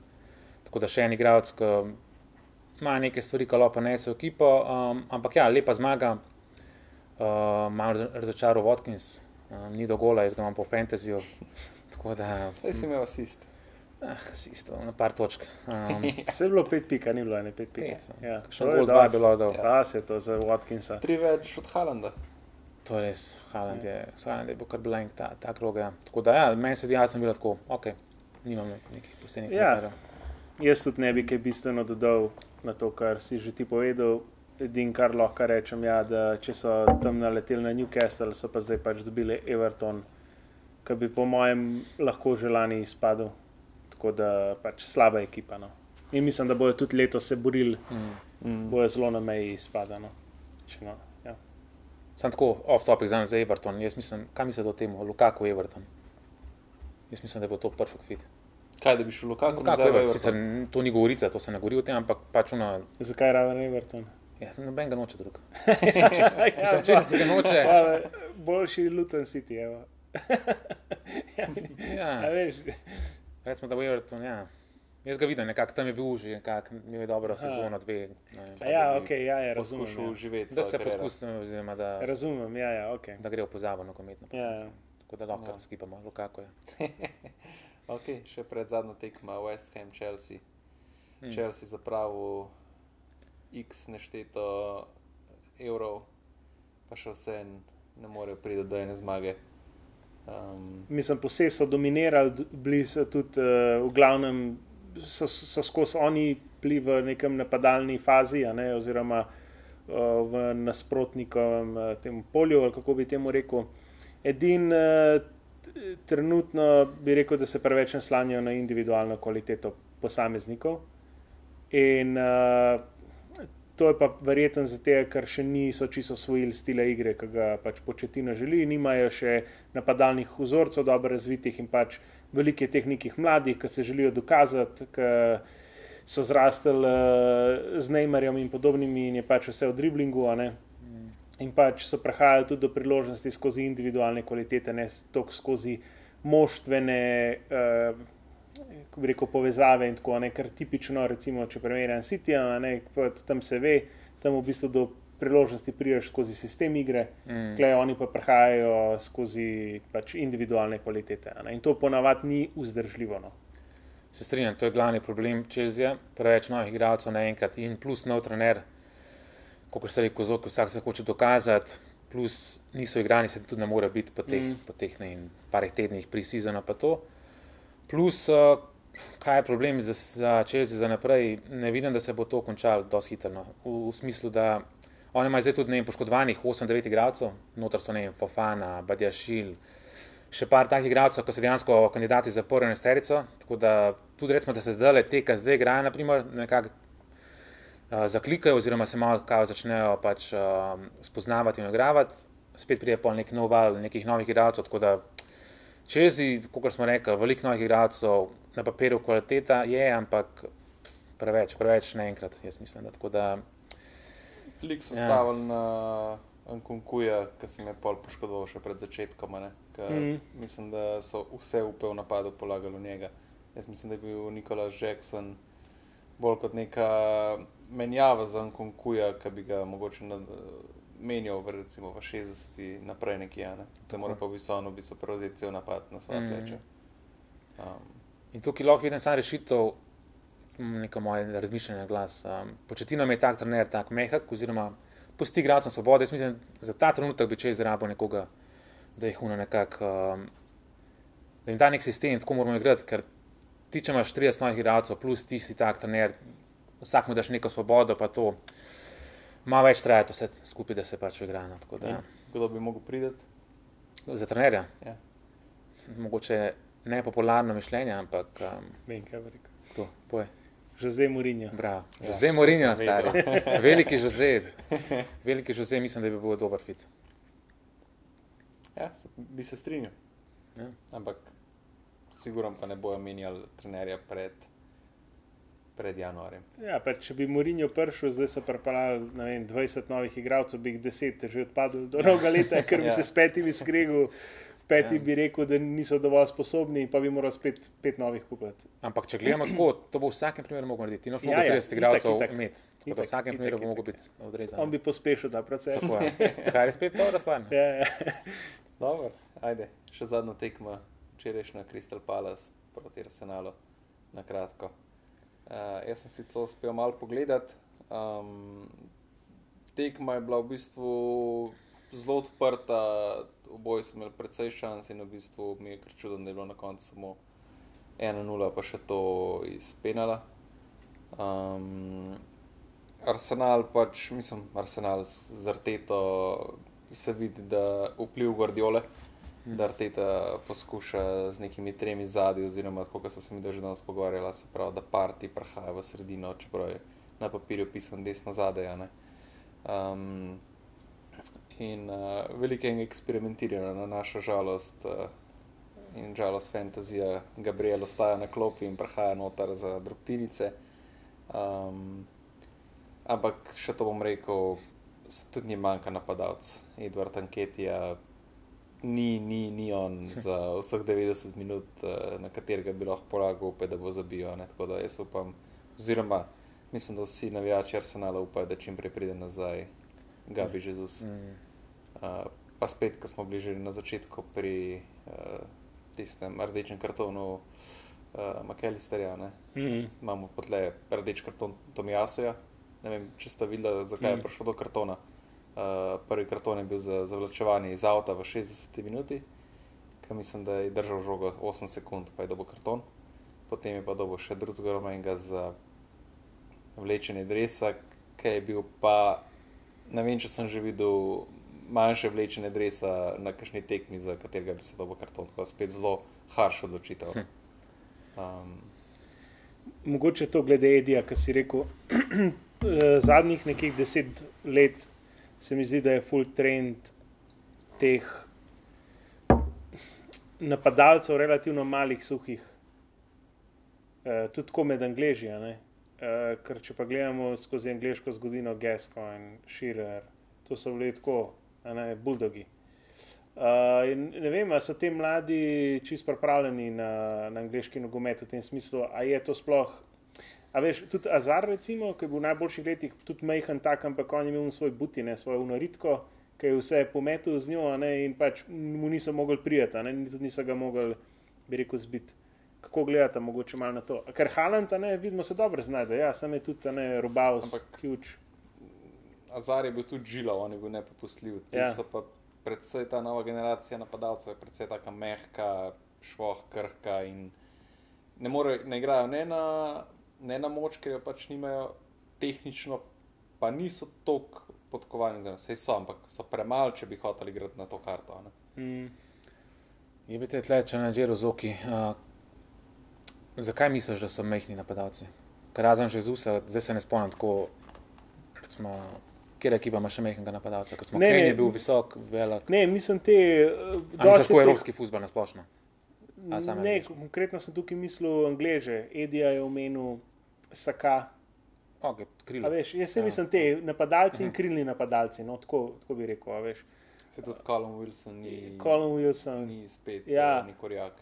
Tako da še en igralec, ki ima neke stvari, ki lahko nese v ekipo. Um, ampak ja, lepa zmaga, uh, malo razočaral Watkins, um, ni do gola, jaz ga imam po fantasyju. Tako da, Zdaj si imel asist. ah, si isto, na par točk. Um, Vse je bilo pet pika, ni bilo ene pet pik. Pet, no. Ja, Še gol dva je bilo dol. Ja, se je to za Watkinsa. Tri več od Halanda. To je res, Haaland je, Haaland je bil kar blank, ta, ta krog. Ja. Tako da, ja, meni se da sem bil tako, ok, nimam nekih posebnih Ja. komentarjev. Jaz tudi ne bi kaj bistveno dodal na to, kar si že ti povedal. Edino, kar lahko rečem, je, da če so tam naleteli na Newcastle, so pa zdaj pač dobili Everton, ki bi po mojem lahko že lani izpadel. Tako da pač slaba ekipa. No. In mislim, da bodo tudi letos se borili, Mm. Mm. bojo zelo na meji izpada. No. Če No, ja. Sam tako off-topic za, za Everton. Jaz mislim, kaj misliš o tem, Lukaku Everton? Jaz mislim, da bo to perfect fit. Kaj, da bi šel Lukaku Lukaku Everton, sicer to ni govorica, to se ne govori o tem, ampak pač ono, Zakaj raven Everton? ja, noben ga noče drug. ja, Mislim, če se ga noče. pa, boljši Luton City. Evo. ja, Ja, veš, recimo, da bo Everton, ja. Jaz ga vidim, nekako tam je bil že, nekako imel je dobro Aha. sezono, dve. ne ja, ok, ja, ja, razumem. Poskušal Ja. živeti. Da se poskusim, oziroma da, Razumem, ja, ja, ok. da gre v pozabo nogometno. Ja, ja. Tako da lahko Ja. skipamo, Lukaku je. Ok, še pred zadnjo tekmo West Ham Chelsea. Hmm. Chelsea zapravil x nešteto evrov, pa še vse ne morejo priti do ene zmage. Um, Mislim, posebej so dominirali, bili so tudi uh, v glavnem, so, so skozi oni bili v nekem napadalni fazi, ne, oziroma uh, v nasprotnikovem uh, tem polju, ali kako bi temu rekel. Edin uh, trenutno bi rekel, da se preveč naslanjajo na individualno kvaliteto posameznikov. In uh, to je pa verjetno zato, ker še niso čisto osvojili stila igre, ki ga pač početina želi, nimajo še napadalnih vzorcev dobro razvitih in pač veliko je teh nekih mladih, ki se želijo dokazati, ki so zrastli uh, z Neymarjem in podobnimi in je pač vse v driblingu. ne. In pač so prihajali tudi do priložnosti skozi individualne kvalitete, ne toliko skozi moštvene, uh, bi rekel, povezave in tako naprej. Ker tipično, recimo, če primerjam City, ne, tam se ve, tam v bistvu do priložnosti priješ skozi sistem igre, Mm. Klej, oni pa prihajajo skozi pač individualne kvalitete. ne. In to ponavadi ni vzdržljivo. No. Se strinjam, to je glavni problem Čezija, preveč novih igralcev naenkrat in plus nov trener, kot se reče, zelo vsak se hoče dokazati, plus niso igrani, se tudi ne more biti po teh, Mm. po teh ne, parih tednih pre-seasona pa to. Plus, uh, kaj je problem za, za Čezija za naprej, ne vidim, da se bo to končalo dosti hitro. no. V, v smislu, da oni imajo zdaj tudi ne poškodovanih 8-9 igralcev, notor so ne Fofana, Badjašil, še par takih igralcev, ki so dejansko kandidati za prvo nesterico. Tako da tudi recimo, da se zdaj te, ki zdaj igrajo, naprimer, nekako uh, zaklikajo, oziroma se malo kao začnejo pač, uh, spoznavati in igravati, spet pride pa nek nov val nekih novih igralcev. Tako da čezi, kot smo rekli, veliko novih igralcev, na papirju kvaliteta je, ampak preveč, preveč naenkrat, jaz mislim. Da, tako da, Lik so Ja. stavili na Ankunkuja, ki se mi je pol poškodoval še pred začetkom. ke Mhm. Mislim, da so vse upe v napadu polagali v njega. Jaz mislim, da je bil Nikolaš Jackson bolj kot neka menjava za Ankunkuja, ki bi ga mogoče menjal v, recimo, v 60 naprej nekje. Ne. Zdaj mora pa v Visonu bi se prevzeti cel napad na svoje Mhm. pleče. Um, In tukaj lahko vidim samo rešitev, mm, neko moje razmišljanje na glas. Um, Početino mi je tak trener, tak mehak, oziroma pusti igralcem svobode. Jaz mislim, za ta trenutek bi če izrabil nekoga, da jih uno nekako, um, da jim da nek sistem, tako moramo igrati, ker ti, če imaš 30 novih igralcev, plus ti si tak trener, vsak mu daš neko svobodo, pa to malo več traja, to vse skupaj, da se pač igra. No, tako da, in kdo bi mogel priti? za trenerja, Ja. mogoče ne popularno mišljenje, ampak um, Vem, kaj bi rekel. to, poj. Že zdaj Murinjo. Bravo. Ja, Jose Mourinho, stari. Veliki Jose. Veliki Jose, mislim, da bi bil dober fit. Ja, se, bi se strinjal. Ja. Ampak, siguran pa ne bojo menjali trenerja pred, pred januarjem. Ja, pa če bi Murinjo prišel, zdaj so pripeljali ne vem, 20 novih igralcev, bi jih 10 že odpadlo do novega leta, ker bi Ja. se s petimi skregal peti Ja. bi rekel, da niso dovolj sposobni, pa bi moral spet pet novih kupiti. Ampak če gledamo tako, to bo v vsakem primeru mogel narediti. Ti noč Ja, mogel ja, 30 itak, igralcev imeti. Tako da Itak, v vsakem itak, primeru bo itak. mogel biti odrezan. On bi pospešil ta proces. Tako je. Kaj je spet dobra stvar? Ja, ja. Dobro, ajde, še zadnja tekma, včerajšnja Crystal Palace proti Arsenalu, na kratko. Uh, jaz sem si to uspel malo pogledati. Um, tekma je bila v bistvu zelo odprta, oboji so imeli precej šans in v bistvu mi je kar čudno, da je bilo na koncu samo 1-0, pa še to iz penala. Um, Arsenal pač, mislim, Arsenal z Arteto se vidi, da vpliv Guardiole, da Arteta poskuša z nekimi tremi zadnji, oziroma kako so se mi že danes pogovarjali, se pravi, da parti prahaja v sredino, čeprav je na papirju pisan desno zadaj. Um, in uh, veliko je eksperimentirano na našo žalost. Uh, In žalost fantazija, Gabriel ostaja na klopi in prahaja noter za drobtinice. Um, ampak še to bom rekel, tudi njim manjka napadalec. Edward Anketija ni, ni, ni on za vseh 90 minut, eh, na katerega bi lahko polagal upaj, da bo zabil. a ne. Tako da jaz upam, oziroma mislim, da vsi navijači Arsenala upajo, da čim prej pride nazaj Gabi Jezus. Mm. Uh, pa spet, ko smo bili že na začetku pri uh, tistem rdečem kartonu uh, McAllisterja, ne, Mhm. imamo potle rdeč karton Tomijasuja. Ne vem, če ste videli, zakaj je Mm. prišlo do kartona. Uh, prvi karton je bil za zavlačevanje iz avta v 60 minuti, ki mislim, da je držal žogo 8 sekund, pa je dobil karton. Potem je pa dobil še drugega rumenega za vlečenje dresa, ki je bil pa, ne vem, če sem že videl manjše vlečenje dresa na kakšni tekmi, za katerega bi se dobil karton. Tako da spet zelo harš odločitev. Um, Mogoče to glede Edija, ki si rekel, eh, zadnjih nekih deset let se mi zdi, da je full trend teh napadalcev, relativno malih, suhih, eh, tudi tako med Angleži. a ne. Eh, ker če pa gledamo skozi angliško zgodovino, Gesko in Širer, to so bili tako, ne buldogi. Uh, ne vem, ali so ti mladi čist pripravljeni na, na angliški nogomet v tem smislu, ali je to sploh. A veš, tudi Azar, recimo, ki je bil v najboljših letih, tudi majhen tak, ampak on je imel svoj butine, svojo unoritko, ki je vse pometel z njo, ne, in pač mu niso mogli prijeti, ne, tudi niso ga mogli, bi rekel, zbiti. Kako gledate, mogoče malo na to? Ker Haland, ne, vidimo, se dobro znajde, ja, sam je tudi, ne, robal, Ampak- huge. Azar je bil tudi žilav, on je bil nepopustljiv. Ti Ja. so pa predvsej ta nova generacija napadalcev, je predvsej tako mehka, švoh, krhka in ne, more, ne igrajo ne na, ne na moč, ker jo pač nimajo tehnično, pa niso tako podkovani, oziroma sej so, ampak so premalo, če bi hoteli igrati na to karto. a Ne? Mm. Je bi te tle, če na Džeru zoki. Uh, zakaj misliš, da so mehni napadalci? Ker razen Jezusa, zdaj se ne spomnim tako, recimo, kjer ekipa ima še mehnega napadalca, ker smo Ne, Kane ne. je bil visok, velik. Ne, mislim, te. eh, A tako teh- evropski futbol na splošno? A Ne, angleški? konkretno sem tukaj mislil Angleže, Edija je omenil Saka. Okay, A krilo. veš, jaz sem Ja. mislim te napadalci in krilni napadalci, no, tako, tako bi rekel. a Veš. Se tudi Callum Wilson ni, Colin Wilson. ni spet, Ja. ja. ni korjak.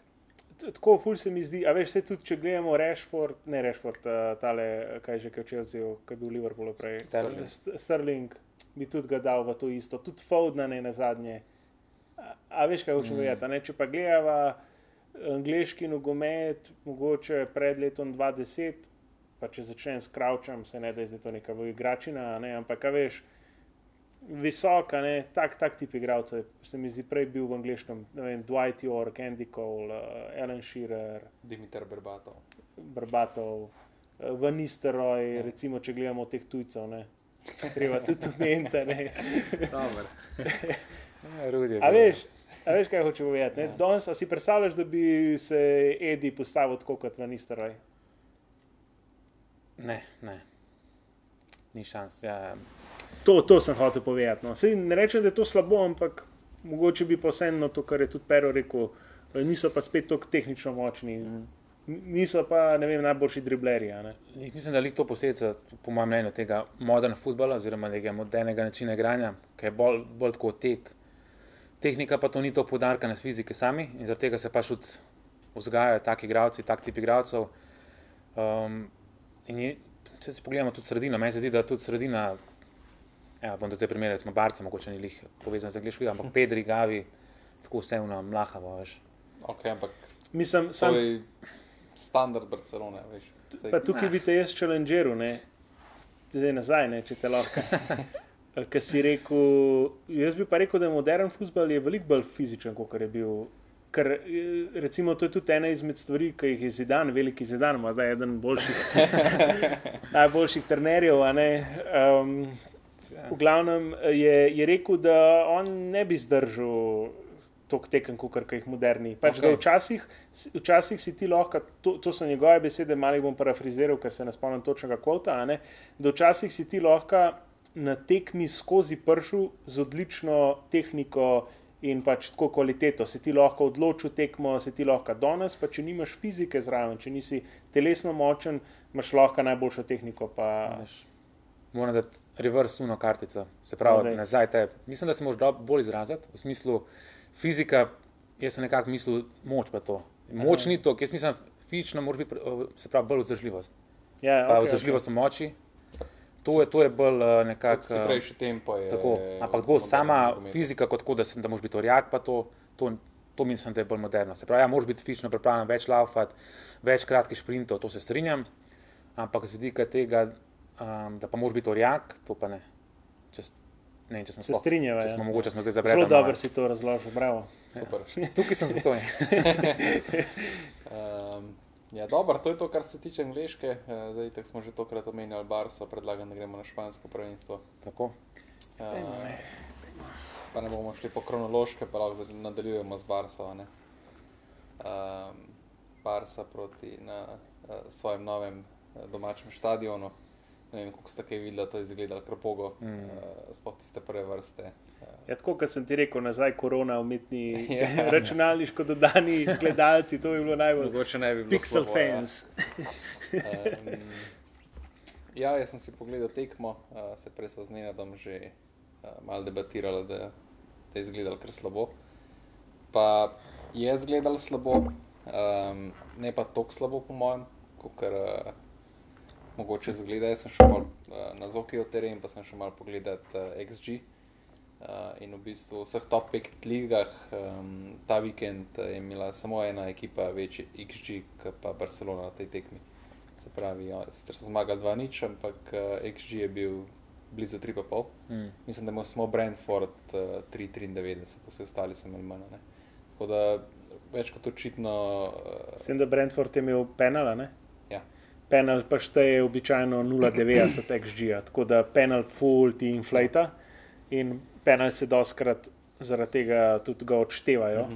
Tako, ful se mi zdi, a veš, se tudi, če gledamo Rashford, ne Rashford, uh, tale, kaj že, kaj ki je bil v Liverpoolu prej, Sterling. St- Sterling, bi tudi ga dal v to isto, tudi Foudna ne na zadnje. A, a veš, kaj hočem Mm. ne, če pa gledava angliški nogomet, mogoče pred letom 2010, pa če začnem s Kraučem, se ne da je zdaj to neka igračina, ne, ampak veš, visoka, ne, tak, tak tip igralcev, se mi zdi prej bil v angliškem, ne vem, Dwight York, Andy Cole, uh, Alan Shearer, Dimitar Berbatov. Brbatov, uh, Van Nistelrooy, Ja. recimo, če gledamo teh tujcev, ne. Treba tudi omeniti, ne. Dobar. Ja, Rudi A veš, a veš, kaj hoče povedati? Ja. Ja. Danes, a si predstavljaš, da bi se Edi postavil tako kot Van Nistelrooy? Ne, ne. Ni šans. Ja. To, to sem hotel povedati. No. Sej ne rečem, da je to slabo, ampak mogoče bi pa vseeno to, kar je tudi Pero rekel, eh, niso pa spet tako tehnično močni. N- Niso pa vem, najboljši driblerji. Mislim, da je to posledica, po mojem mnenju, tega modernega futbola, oziroma tega modernega načina igranja, ki je bolj, bolj tako tek. tehnika pa to ni to podarka na fizike sami in zaradi tega se pač tudi vzgajajo taki igravci, tak tip igralcev. Um, in je, če se pogledamo tudi sredino, meni se zdi, da tudi sredina, ja, bom da zdaj primerjal, recimo Barca, mogoče ni lih povezan z angliškim, ampak Pedri, Gavi, tako vse vna mlahavo, veš. Ok, ampak Mislim, to sam, je standard Barcelone, veš. Saj- pa tukaj Ne. bi te jaz challengeru, ne, zdaj nazaj, ne, če te lahko. Ker si rekel, jaz bi pa rekel, da je modern futbol je veliko bolj fizičen, kot je bil. Ker eh, recimo, to je tudi ena izmed stvari, ki jih je zidan, veliki zidan, morda eden boljših, najboljših trenerjev. a Um, v glavnem je, je rekel, da on ne bi zdržal toliko tekem, kot jih moderni. Pač, okay. včasih, včasih si ti lahko, to, to so njegove besede, malo bom parafraziral, ker se ne spomnim točnega kvota, ne, da včasih si ti lahko na tekmi skozi pršu z odlično tehniko in pač tako kvaliteto. Si ti lahko odločil tekmo, si ti lahko danes, pa če nimaš fizike zraven, če nisi telesno močen, imaš lahko najboljšo tehniko. Pa... Veš, Moram dati reverse uno kartico, se pravi, daj. nazaj te. Mislim, da se moraš bolj izraziti, v smislu fizika, jaz sem nekako mislil, moč pa to. Moč Aha. ni to, jaz mislim, fizično mora biti, eh, se pravi, bolj vzdržljivost. Ja, Pa okej, vzdržljivost okay. moči, to je, to je bolj Tudi nekako. eh, Hitrejši tempo je. Tako, ampak tako, sama nogomet. fizika, kot tako, da, sem, da moraš biti orjak, pa to, to, to mislim, da je bolj moderno. Se pravi, ja, moraš biti fizično pripravljen, več laufati, več kratkih sprintov, to se strinjam, ampak z vidika tega, um, da pa moraš biti orjak, to pa ne. Če, ne vem, če smo Se strinjava, Če ja. smo mogoče smo zdaj Zelo zabrali. dobro si to razložil, bravo. Super. Tukaj sem zato. ja. Um, ja, dobro, to je to, kar se tiče angliške. Uh, zdaj, tako smo že tokrat omenjali Barso, predlagam, da gremo na špansko prvenstvo. Tako. Uh, pa ne bomo šli po kronološke, pa lahko nadaljujemo z Barso. a ne. Um, Barsa proti na uh, svojem novem uh, domačem stadionu. Ne vem, kako ste kaj videli, to je izgledalo kropogo, Mm. uh, sploh tiste prve vrste. Uh, Ja, tako kot sem ti rekel, nazaj korona, umetni Ja. računalniško dodani gledalci, to je bilo najbolj. Mogoče ne bi bilo Pixel slabo, ja. fans. Um, ja, jaz sem si pogledal tekmo, uh, se prej smo z Nenadom že uh, malo debatirali, da, da je izgledalo kar slabo. Pa je izgledalo slabo, um, ne pa tako slabo, po mojem, kot uh, mogoče izgleda. Jaz sem šel malo, uh, na Zokijo teren, pa sem šel malo pogledat uh, XG. Uh, in v bistvu v vseh top 5 ligah um, ta vikend je imela samo ena ekipa večji XG, kot pa Barcelona na tej tekmi. Se pravi, ja, sicer so zmagali 2-0, ampak uh, XG je bil blizu 3,5. Mm. Mislim, da ima samo Brentford uh, 3,93, vsi ostali so imeli manj. ne. Tako da več kot očitno. Uh, tem, da Brentford je imel penala, ne? Penal pa šteje običajno 0,90 XG, tako da penal full ti inflata in penal se doskrat zaradi tega tudi ga odštevajo. Mhm.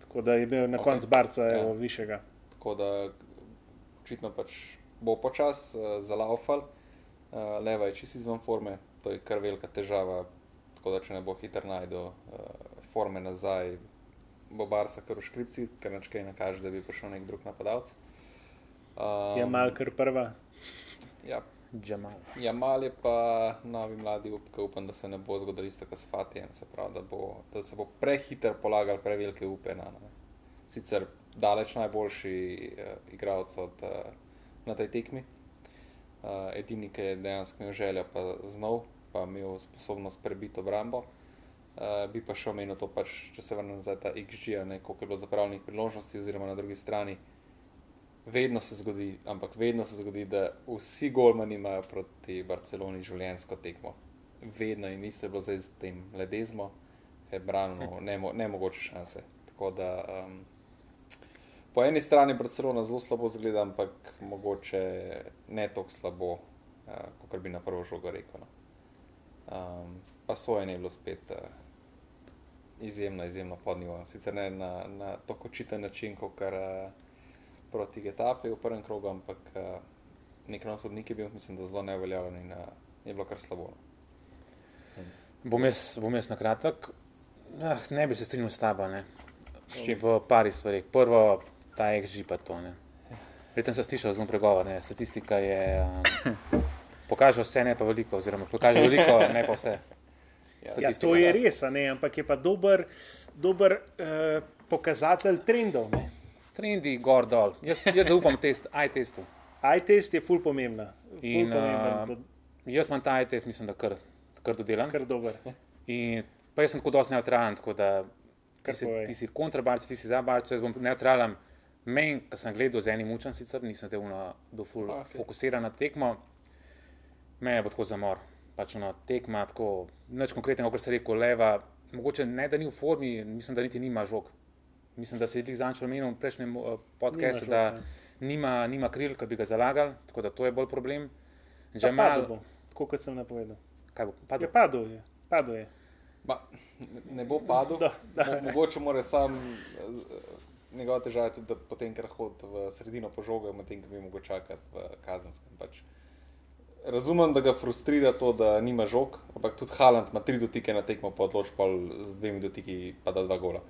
Tako da je imel na Ok. koncu barca Ja. evo, višjega. Tako da očitno pač bo počas uh, zalaufal, uh, leva je čisto izven forme, to je kar velika težava. Tako da če ne bo hitro najdel uh, forme nazaj, bo Barca kar v škripci, ker neč kaj ne kaže, da bi prišel nek drug napadalec. Um, Je mal kar prva. Ja, Džamal. Jamal je pa novi mladi up, ki upam, da se ne bo zgodilo isto kot s Fatijem, se pravi, da, bo, da se bo prehiter polagal prevelike upe na ne. Sicer daleč najboljši uh, igralec od, uh, na tej tekmi. Uh, edini, ki je dejansko imel željo, pa znov, pa imel sposobnost prebiti obrambo. Uh, bi pa še omenil to, pač, če se vrnem za ta XG, koliko je bilo zapravljenih priložnosti, oziroma na drugi strani. Vedno se zgodi, ampak vedno se zgodi, da vsi golmani imajo proti Barceloni življenjsko tekmo. Vedno in isto je bilo zdaj z tem ledezmo, je branilo nemo, nemogoče šanse. Tako da um, po eni strani Barcelona zelo slabo zgleda, ampak mogoče ne tako slabo, uh, kot bi na prvo žogo rekel. No. Um, pa sojenje je bilo spet uh, izjemno, izjemno pod nivojem. Sicer ne na, na tako očiten način, kot kar. Uh, proti Getafe v prvem krogu, ampak uh, nek nov sodnik je bil, mislim, da zelo neuveljavljen in uh, je bilo kar slabo. no. Bom jaz, bom jaz na kratek. Ah, ne bi se strinjal s tabo. ne. Čim? V pari stvarih. Prvo, ta XG pa to. ne. Verjetno sem slišal zelo pregovor. Ne. Statistika je. Um, pokaže vse, ne pa veliko. Oziroma, pokaže veliko, ne pa vse. Ja, statistika. to je res, a ne, ampak je pa dober, dober uh, pokazatelj trendov. Ne. Trendi gor dol. Jaz, jaz zaupam test, iTestu. iTest je ful pomembna. Ful In, pomemben, uh, Jaz imam ta iTest, mislim, da kar, kar dodelan. kar dober. In pa jaz sem tako dosti neutralen, tako da ti Kar si, ti si kontrabarc, ti si za barc, jaz bom neutralen. Meni, ki sem gledal z enim učem, sicer nisem zdaj uno do ful Okej. okay. fokusiran na tekmo, me bo tako zamor. Pač ono tekma, tako nič konkretnega, kot se reče, leva, mogoče ne da ni v formi, mislim, da niti nima žog. Mislim, da se je Zančo omenil v prejšnjem uh, podkastu, žog, da ja. nima, nima kril, ki bi ga zalagali, tako da to je bolj problem. Pa Jamal, padel bo, tako kot sem napovedal. kaj bo Je padel? padel, je. Padel je. Ma, ne- ne bo padel. Da, da. Mo, mogoče mora sam, z- njegova težava je tudi, da potem, ker hodi v sredino požoga, medtem ko bi mogel čakati v kazenskem. Pač. Razumem, da ga frustrira to, da nima žog, ampak tudi Haaland ima tri dotike na tekmo, pa odloč pa z dvemi dotiki pa da dva gola.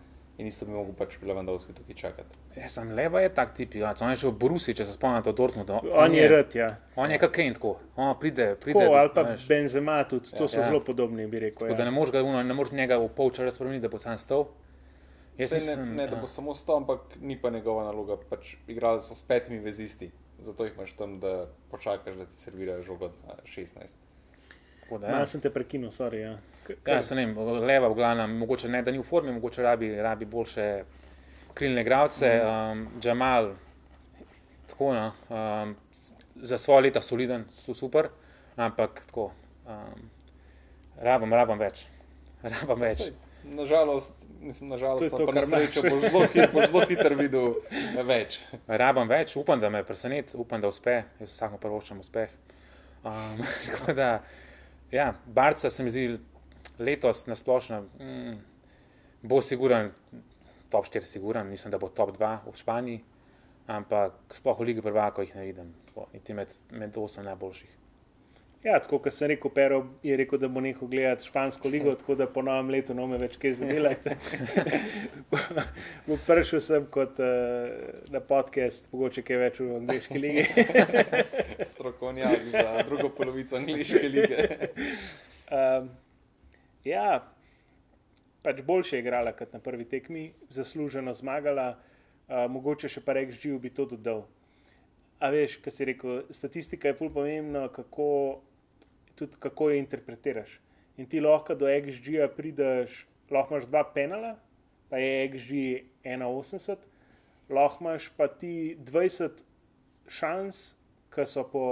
In isto bi mogel pač Lewandowski tukaj čakati. Ja, sem leva je tak tip, ja. on je še v Borusi, če se spomnite od Dortmunda. On je rad, ja. On je kot Kane, tako. On pride, pride. Tako, ali pa veš. Benzema tudi, to so Ja. zelo podobni, bi rekel. Tako da Ja. ne moreš ga, uno, ne moreš njega v pol časa spremeniti, da bo sam stal. Jaz mislim, ne, ne, da ja. bo samo sto, ampak ni pa njegova naloga. Pač igrali so s petimi vezisti, zato jih imaš tam, da počakaš, da ti servirajo žogo na 16. Da, Malo ja. sem te prekinil, sorry. Ja. K- Ja, se ne vem, leva v glavnem, mogoče ne, da ni v formi, mogoče rabi, rabi boljše krilne igralce. Um, Džamal, tako, no, um, za svoje leta soliden, so super, ampak tako, um, rabam, rabam več. Rabam več. Saj, Nažalost, mislim, nažalost, to, to, pa kar na srečo boš zelo, hit- boš zelo hitro videl več. Rabam več, upam, da me preseneti, upam, da uspe, jaz vsakmo prvočam uspeh. Um, tako da, ja, Barca se mi zdi letos na splošno, mm, bo siguren, top 4 siguren, mislim, da bo top 2 v Španiji, ampak sploh v Ligi prvakov jih ne vidim, tako, niti med, med 8 najboljših. Ja, tako kot sem rekel, Pero je rekel, da bo nehal gledati špansko ligo, tako da po novem letu ne me več kaj zadelajte. bo prišel sem kot uh, na podcast, mogoče kaj več v angliški ligi. Strokovnjak za drugo polovico angliške lige. um, ja, pač boljše je igrala kot na prvi tekmi, zasluženo zmagala, uh, mogoče še pa reč živ bi to dodal. A veš, kaj si rekel, statistika je fully pomembna, kako, tudi kako jo interpretiraš. In ti lahko do XG-ja prideš, lahko imaš dva penala, pa je XG 81, lahko imaš pa ti 20 šans, ki so po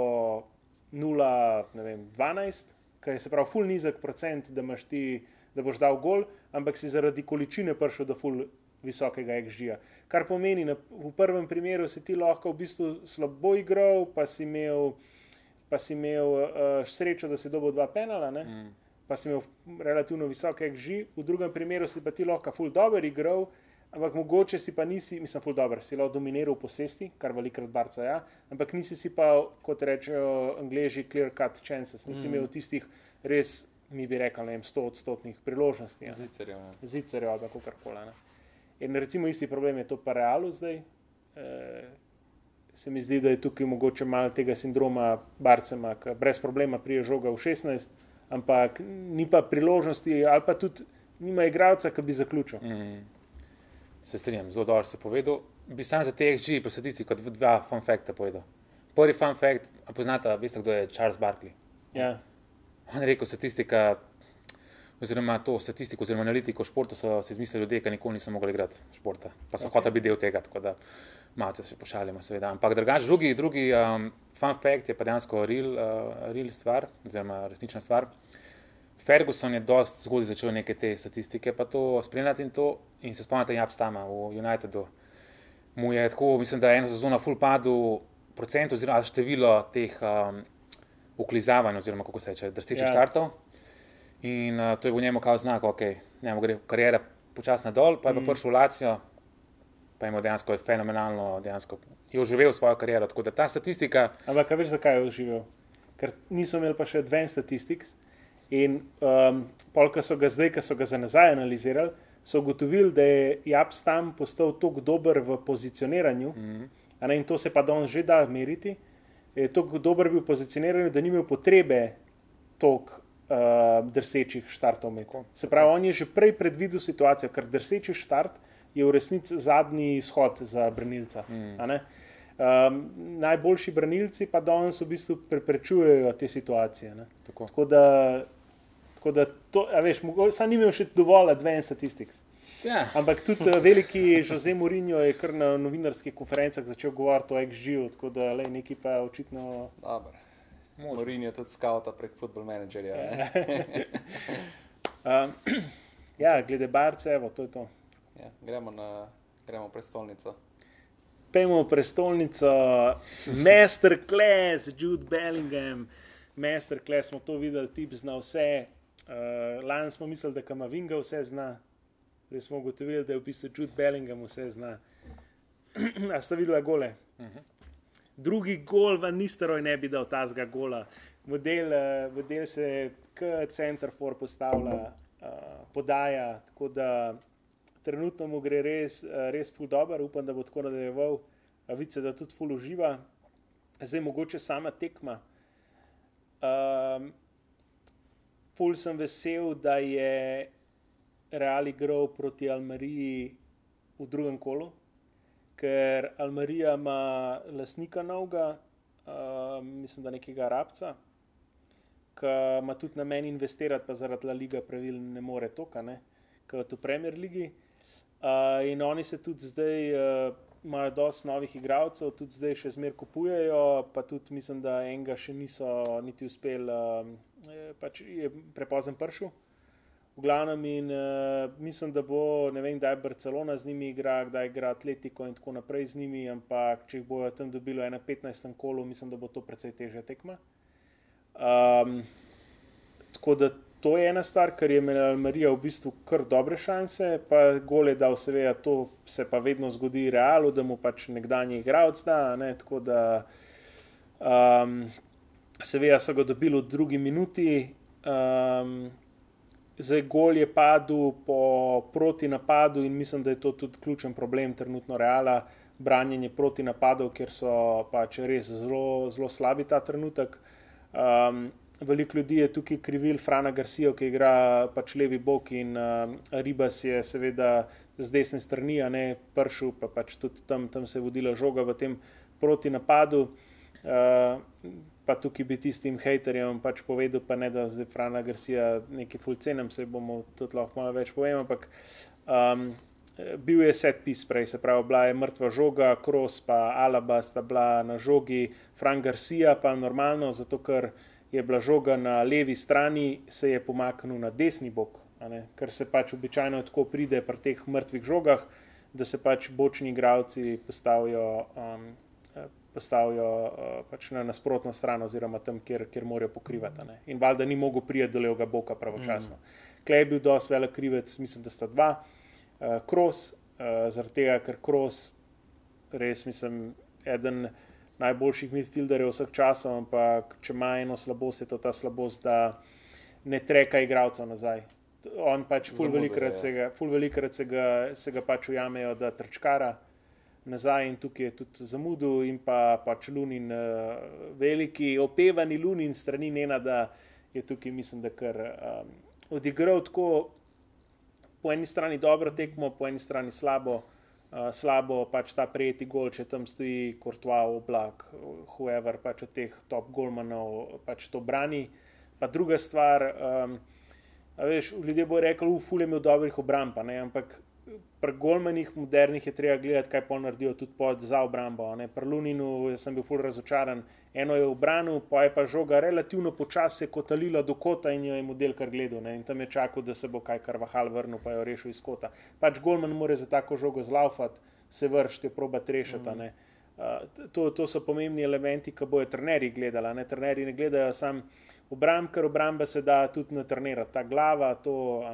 0,12, ki je se pravi full nizek procent, da, ti, da boš dal gol, ampak si zaradi količine prišel do full visokega XG-ja. Kar pomeni, na, v prvem primeru si ti lahko v bistvu slabo igral, pa si imel, pa si imel uh, srečo, da si dobil dva penala, ne? Mm. pa si imel relativno visok XG, v drugem primeru si pa ti lahko full dobro igral. Ampak mogoče si pa nisi, mislim, full dobro, si lahko dominiral v posesti, kar velikrat barca ja, ampak nisi si pa, kot rečejo angliži, clear cut chances, nisi mm. imel tistih res, mi bi rekli, ne vem, 100 odstotnih priložnosti. Ja. Zicerjev. ne. Zicerjev ali kako koli. In recimo isti problem je to pa realu zdaj. E, se mi zdi, da je tukaj mogoče malo tega sindroma Barcema, ki brez problema prije žoga v 16, ampak ni pa priložnosti, ali pa tudi nima igralca, ki bi zaključil. Mm. Se strinjam, zelo dobro si povedal. Bi sam za pa statistiko, dv- dva fun facta povedal. Prvi fun fact, a poznate, veste, kdo je Charles Barkley? Ja. On je rekel, statistika, oziroma to statistiko, oziroma analitiko v športu so si izmislili ljudje, ki nikoli niso mogli igrati športa, pa so okay. hoteli biti del tega, tako da malce se pošalimo, seveda. Ampak drugač, drugi, drugi um, fun fact je pa dejansko real, uh, real stvar, oziroma resnična stvar. Ferguson je dosti zgodaj začel neke te statistike, pa to spremljati in to. In se spomnite, Jabstama v Unitedu. Mu je tako, mislim, da je eno sezono full padel procent oziroma število teh um, uklizavanj, oziroma kako se reče, drstečih Ja. ja. štartov. In uh, to je v njemu kao znak, ok, njemu gre karijera počasno dol, pa je pa Mm. prišel v Lacijo, pa je imel dejansko fenomenalno, dejansko je oživel svojo kariero. Tako da ta statistika, Ampak a veš, zakaj je oživel? Ker niso imeli pa še Advanced Statistics. In um, pol, ko so ga zdaj, ko so ga za nazaj analizirali, so ugotovili, da je Japs tam postal tako dober v pozicioniranju, mm, a ne, in to se pa danes že da meriti, je tako dober bil v pozicioniranju, da ni imel potrebe toliko uh, drsečih štartov imel. Se pravi, on je že prej predvidel situacijo, ker drseči štart je v resnici zadnji izhod za branilca. Mm. Um, najboljši branilci pa danes v bistvu preprečujejo te situacije. Tako. Tako da, tako da to, veš, mogoče sam ni imel še dovolj advanced statistics. Ja. Ampak tudi eh, veliki Jose Mourinho je kar na novinarskih konferencah začel govoriti o XG-u, tako da le neki pa očitno. Dobro. Morin je tudi skavta prek football menedžerja. um, ja, glede barce, evo, to je to. Ja, gremo na gremo v prestolnico. Pejmo v prestolnico, masterclass, Jude Bellingham, masterclass smo to videli, tip zna vse. Uh, lani smo mislili, da Kamavinga vse zna, zdaj smo ugotovili, da je v bistvu Jude Bellingham vse zna. A ste videli gole? Uh -huh. Drugi gol v Nisteroj ne bi dal tazga gola. Model, model se k center for postavlja, uh, podaja, tako da trenutno mu gre res, uh, res ful dobro, upam, da bo tako nadaljeval. Vice, da tudi ful uživa. Zdaj mogoče sama tekma. Um, ful sem vesel, da je Real igral proti Almeriji v drugem kolu, ker Almerija ima lasnika novega, uh, mislim, da nekega arabca, ki ima tudi na meni investirati, pa zaradi La Liga pravil ne more toka, ne, kot v Premier Ligi. Uh, in oni se tudi zdaj uh, imajo dosti novih igralcev, tudi zdaj še zmeraj kupujejo, pa tudi mislim, da enega še niso niti uspeli, uh, pač je prepozen pršil. V glavnem, in uh, mislim, da bo, ne vem, kdaj Barcelona z njimi igra, kdaj igra Atletico in tako naprej z njimi, ampak če jih bojo tam dobili na 15. kolu, mislim, da bo to precej težja tekma. Um, tako da to je ena stvar, kar je imela Marija v bistvu kar dobre šanse, pa gole da, seveda, to se pa vedno zgodi realu, da mu pač nekdanji igralec da, ne, tako da um, seveda so ga dobili v drugi minuti. Um, Zdaj, gol je padel po proti napadu in mislim, da je to tudi ključen problem trenutno reala, branjenje proti napadov, ker so pač res zelo, zelo slabi ta trenutek. Um, veliko ljudi je tukaj krivil Frana Garcia, ki igra pač levi bok in uh, Ribas je seveda z desne strani, a ne pršil, pa pač tudi tam, tam se je vodila žoga v tem proti napadu. Uh, pa tukaj bi tistim haterjem pač povedal, pa ne da zdaj Frana Garcia nekaj fulcenem, se bomo tudi lahko malo več povem, ampak um, bil je set pis prej, se pravi, bila je mrtva žoga, Kroos pa Alaba sta bila na žogi, Fran Garcia pa normalno, zato ker je bila žoga na levi strani, se je pomaknil na desni bok, ker se pač običajno tako pride pri teh mrtvih žogah, da se pač bočni igravci postavijo um, postavijo uh, pač na nasprotno stran, oziroma tam, kjer, kjer morajo pokrivati. Ne? In valjda ni mogel prijeti do levega boka pravočasno. Mm. Klej je bil dosti velik krivec, mislim, da sta dva, Kros, uh, uh, zaradi tega, ker Kros, res mislim, eden najboljših midfielderjev vseh časov, ampak če ima eno slabost, je to ta slabost, da ne treka igralcev nazaj. On pač ful velikrat se ga, ful velikrat se ga, se ga pač ujamejo, da trčkara nazaj in tukaj je tudi zamudil, in pa pač Lunin, uh, veliki, opevani Lunin, strani Nena, da je tukaj, mislim, da kar um, odigral tako po eni strani dobro tekmo, po eni strani slabo. Uh, slabo pač ta prijeti gol, če tam stoji Kortva, oblak, whoever pač od teh top golmanov pač to brani. Pa druga stvar, um, veš, ljudje bodo rekli, uf, fulje imel dobrih obramb, ampak pri golmenih modernih je treba gledati, kaj pol naredijo tudi pod za obrambo. Pri Luninu sem bil ful razočaran. Eno je v branu, pa je pa žoga relativno počasi kotalila do kota in jo je model kar gledal. Ne? In tam je čakal, da se bo kaj karvahal vrnil, pa jo rešil iz kota. Pač golman mora za tako žogo zlaufati, se vršiti, proba rešiti. Mm. Uh, to, to so pomembni elementi, ki bojo trenerji gledali. Trenerji ne gledajo samo obramb, ker obramba se da tudi natrenirati. Ta glava, to,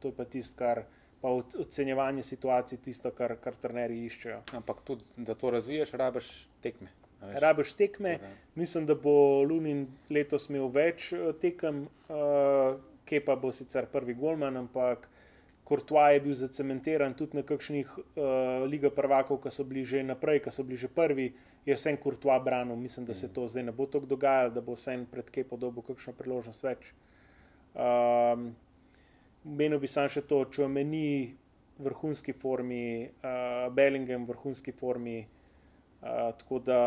to je pa tisto, kar pa ocenjevanje situacij tisto, kar, kar trenerji iščejo. Ampak tudi, da to razviješ, rabiš tekme. Rabiš tekme. Torej. Mislim, da bo Lunin letos imel več eh, tekem, uh, kje pa bo sicer prvi golman, ampak Kortva je bil zacementiran tudi na kakšnih uh, Liga prvakov, ki so bili že naprej, ki so bili že prvi, je vsem Kortva branil. Mislim, da se mm. to zdaj ne bo tako dogajalo, da bo vsem pred kje podobo kakšno priložnost več. Um, Menil bi samo še to, če meni vrhunski formi, uh, Bellingham v vrhunski formi. Uh, tako da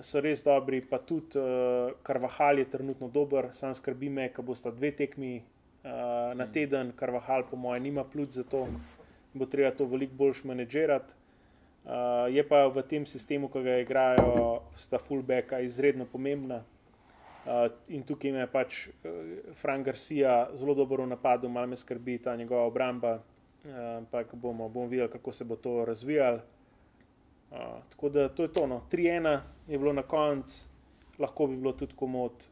so res dobri, pa tudi uh, Karvahal je trenutno dober, sam skrbi me, ko bosta dve tekmi uh, na teden, Karvahal, po mojem, nima plus za to, bo treba to veliko bolj manedžirati. Uh, je pa v tem sistemu, ki ga igrajo, sta fullbacka izredno pomembna. In tukaj ima pač uh, Frank Garcia zelo dobro v napadu, malo me skrbi ta njegova obramba, uh, ampak bomo, bomo videli, kako se bo to razvijalo. Uh, tako da to je to. No. 3-1 je bilo na koncu, lahko bi bilo tudi komod,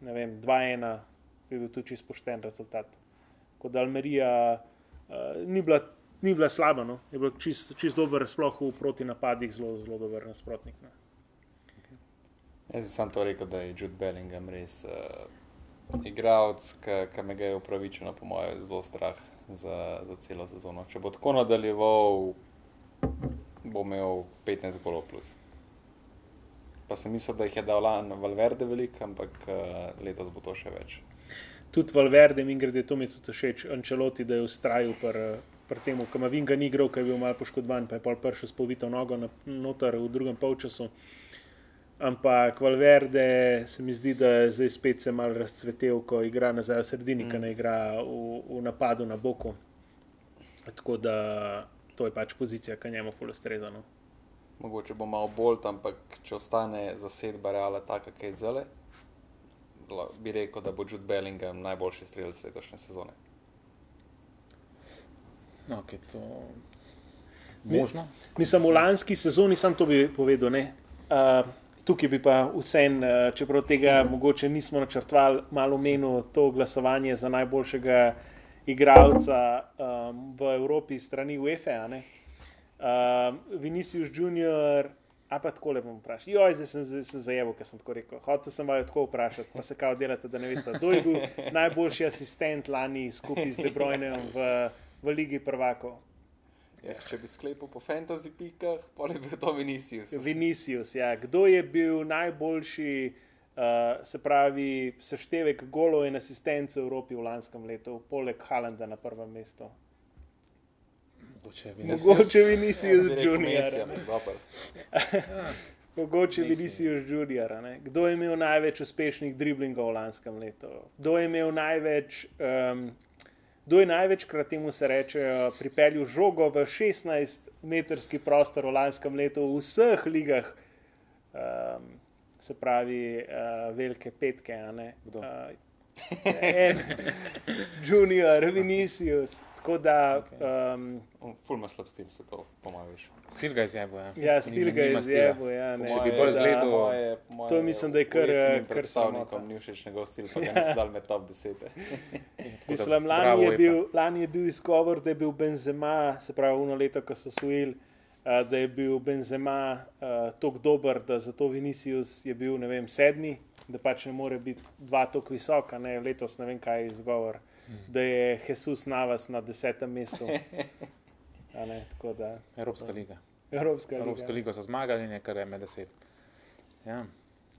ne vem, 2-1 bi bil tudi čisto pošten rezultat. Kot da Almerija uh, ni bila ni bila slaba, no. je bil čist, čist dober, sploh v proti napadih, zelo, zelo dober nasprotnik. No. Jaz bi sam to rekel, da je Jude Bellingham res uh, igralec, ki me ga je upravičeno, po mojem, zelo strah za, za celo sezono. Če bo tako nadaljeval, bo imel 15 golov plus. Pa sem mislil, da jih je dal na Valverde veliko, ampak uh, letos bo to še več. Tudi Valverde, mi gre, to mi tudi všeč, Ančeloti, da je ustrajal pri pri tem, ko ima Vinga ni igral, ker je bil malo poškodovan, pa je pol prišel s povito nogo na, noter v drugem polčasu. Ampak Valverde se mi zdi, da je zdaj spet se mal razcvetel, ko igra nazaj v sredini, mm. ki ne igra v, v napadu na boku. Tako da to je pač pozicija, ki njemu fully streza. No. Mogoče bo malo bolj, ampak če ostane zasedba reala taka, kaj je zale, bi rekel, da bo Jude Bellingham najboljši strelec letošnje sezone. No, okay, to možno. Mislim, v lanski sezoni sem to bi povedal. Uh, tukaj bi pa vsem, uh, čeprav tega mogoče nismo načrtovali, malo menil to glasovanje za najboljšega igralca um, v Evropi, strani UEFA. Uh, Vinicius Junior. A pa tako le bom vprašal. Jo, zdaj sem, zdaj sem zajeval, ker sem tako rekel. Hotel sem vaju tako vprašati, pa se kao delate, da ne veste, kdo je bil najboljši asistent lani skupaj z Debrojem v v Ligi prvakov. Ja, če bi sklepal po fantasy pikah, pa je bil to Vinicius. Vinicius, ja. Kdo je bil najboljši, uh, se pravi, seštevek golov in asistence v Evropi v lanskem letu, poleg Halanda na prvem mestu? Mogoče Vinicius ja, Junior. Mogoče Vinicius Junior. Kdo je imel največ uspešnih driblingov v lanskem letu? Kdo je imel največ. Um, Kdo je največkrat temu se reče, pripeljal žogo v 16-metrski prostor v lanskem letu v vseh ligah, um, se pravi, uh, velike petke, uh, en, Junior, Vinicius. Tako da. Okay. Um, Fulma slab stil se to pomaviš. Stil ga je zjebo. Ja, ja stil ga je zjebo. Ja, Če bi bolj gledal, to mislim, da je kar. Kar stavnikom ni všeč njegov stil, pa ga ja. nisem dal med top 10. mislim, lani je, bil, lani je bil izgovor, da je bil Benzema, se pravi, uno leto, ko so svojili. Uh, da je bil Benzema uh, tako dober, da zato Vinicius je bil vem, sedmi, da pač ne more biti dva tako visoka, ne letos ne vem, kaj je izgovor. Uh, da je Jesus Navas na desetem mestu. Ne, da, Evropska liga. Evropska, Evropska liga so zmagali, nekaj je med deset. Ja,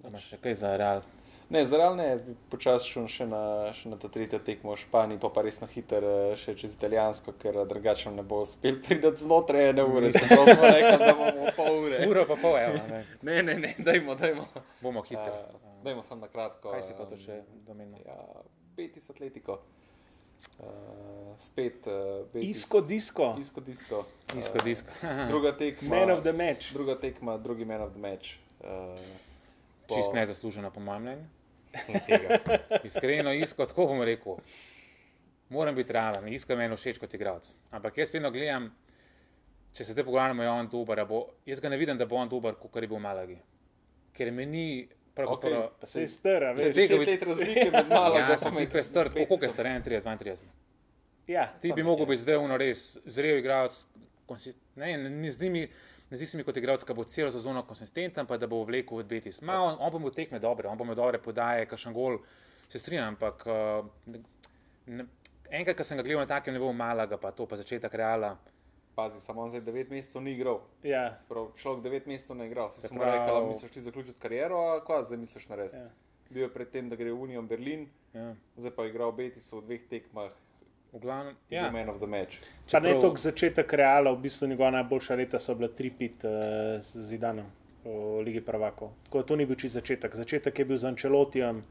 imaš še kaj za real. Ne, za real ne, jaz bi počasi šel še na, še na to tretjo tekmo v Španiji, pa, pa resno hiter eh, še čez italijansko, ker drugače ne bo uspel priti znotraj ene ure. Se prav smo rekli, da bomo pol ure. Uro pa pol, evo. Ne, ne, ne, ne dajmo, dajmo. Bomo hitri. Uh, dajmo samo na kratko. Kaj si pa to še domenil? Ja, Betis Atletico. Uh, spet, uh, isko disko. Isko disko. Uh, isko disko. druga tekma. Man of the match. Druga tekma, drugi man of the match. Uh, po... Čist ne zaslužena, po mojem mnenju. Iskreno, isko, tako bom rekel. Moram biti realen, isko meni všeč kot igralec. Ampak jaz vedno gledam, če se zdaj pogovarjamo, je on dober. Bo, jaz ga ne vidim, da bo on dober, kot je bil v Malagi. Ker meni Okay. Prav, se je stara, veš, da je to razlika med malo ja, in malo. Star, koliko je star, 31, 32? Ja, ti bi mogel biti zdaj uno res zrel igralec. Ne, ne, z njimi, ne zdi se mi kot igralec, ki bo celo sezono konsistenten, pa da bo vlekel v Betis. Ma, on, on bo imel tekme dobre, on bo imel dobre podaje, kakšen gol, se strinjam, ampak uh, ne, enkrat, ko sem ga gledal na takem nivoju Malaga, pa to pa začetek reala. Pazi, samo za 9 mesecev ni igral. Ja. Prav, človek 9 mesecev ne igral. Se pravi, rekel, misliš ti zaključiti kariero, a kaj zdaj misliš narediti? Ja. bil je predtem, da gre v Union Berlin, Ja. zdaj pa je igral Betis v dveh tekmah, V glavnem, ja. ja. man of the match. Pa ne toliko začetek Reala, v bistvu njegova najboljša leta so bila 3-5 uh, z Zidanom v Ligi prvakov. Tako da to ni bil čisto začetek. Začetek je bil z Ancelotijem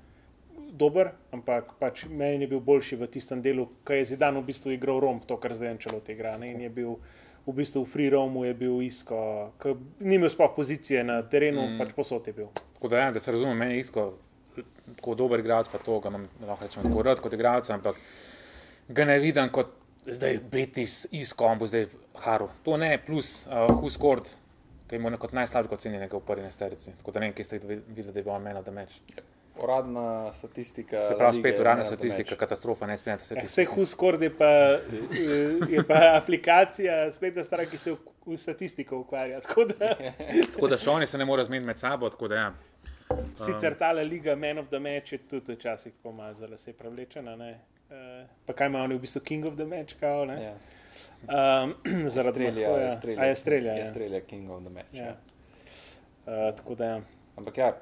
dober, ampak pač meni je bil boljši v tistem delu, ko je Zidan v bistvu igral Rom, to, kar zdaj Anceloti igra. Ne? In je bil v bistvu v Free Romu, je bil isko, ki ni imel sploh pozicije na terenu, mm. pač posod je bil. Tako da, ja, da se razume, meni je isko tako dober igralec, pa to ga imam, lahko rečem, tako rad kot igralec, ampak ga ne vidim kot zdaj Betis, isko, on bo zdaj Haru. To ne, plus uh, Huskord, ki je imel kot najslabši ocenjenega v prvi nesterici. Tako da ne vem, kje ste videli, da je bil on man of the match. Uradna statistika. Se pravi, spet je uradna statistika, katastrofa, ne spremljate Ja, statistike. Vse Huskord je pa, eh, je pa aplikacija, spletna stran, ki se v, v statistiko ukvarja. Tako da, Tako da še oni se ne morejo zmeniti med sabo, tako da ja. Sicer ta liga Man of the Match je tudi včasih tako malo zelo se prevlečena. ne. Eh, Pa kaj ima oni v bistvu King of the Match? Kao, ne? Ja. um, zaradi Strelja, Mahoja. je strelja, A je strelja. je Ja. King of the Match. Ja. Ja. Uh, tako da ja. Ampak ja,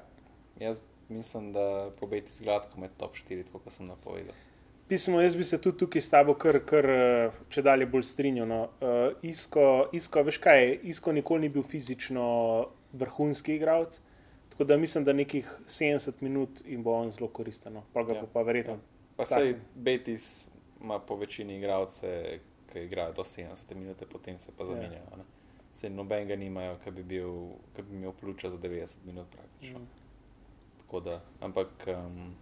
jaz mislim, da pobeti zgladko med top 4, kot sem napovedal. Pismo, jaz bi se tudi tukaj s tabo kar, kar eh, če dalje bolj strinjal. No. Uh, isko, isko, veš kaj, Isko nikoli ni bil fizično vrhunski igralec, tako da mislim, da nekih 70 minut jim bo on zelo koristen. No. Pa ga Ja. bo pa verjetno. Pa Tak. sej Betis ima po večini igralce, ki igrajo do 70 minut, potem se pa Ja. zamenjajo. ne. Sej nobenega nimajo, ki bi, bil, ki bi imel pljuča za 90 minut praktično. Mm. Tako Da, ampak um,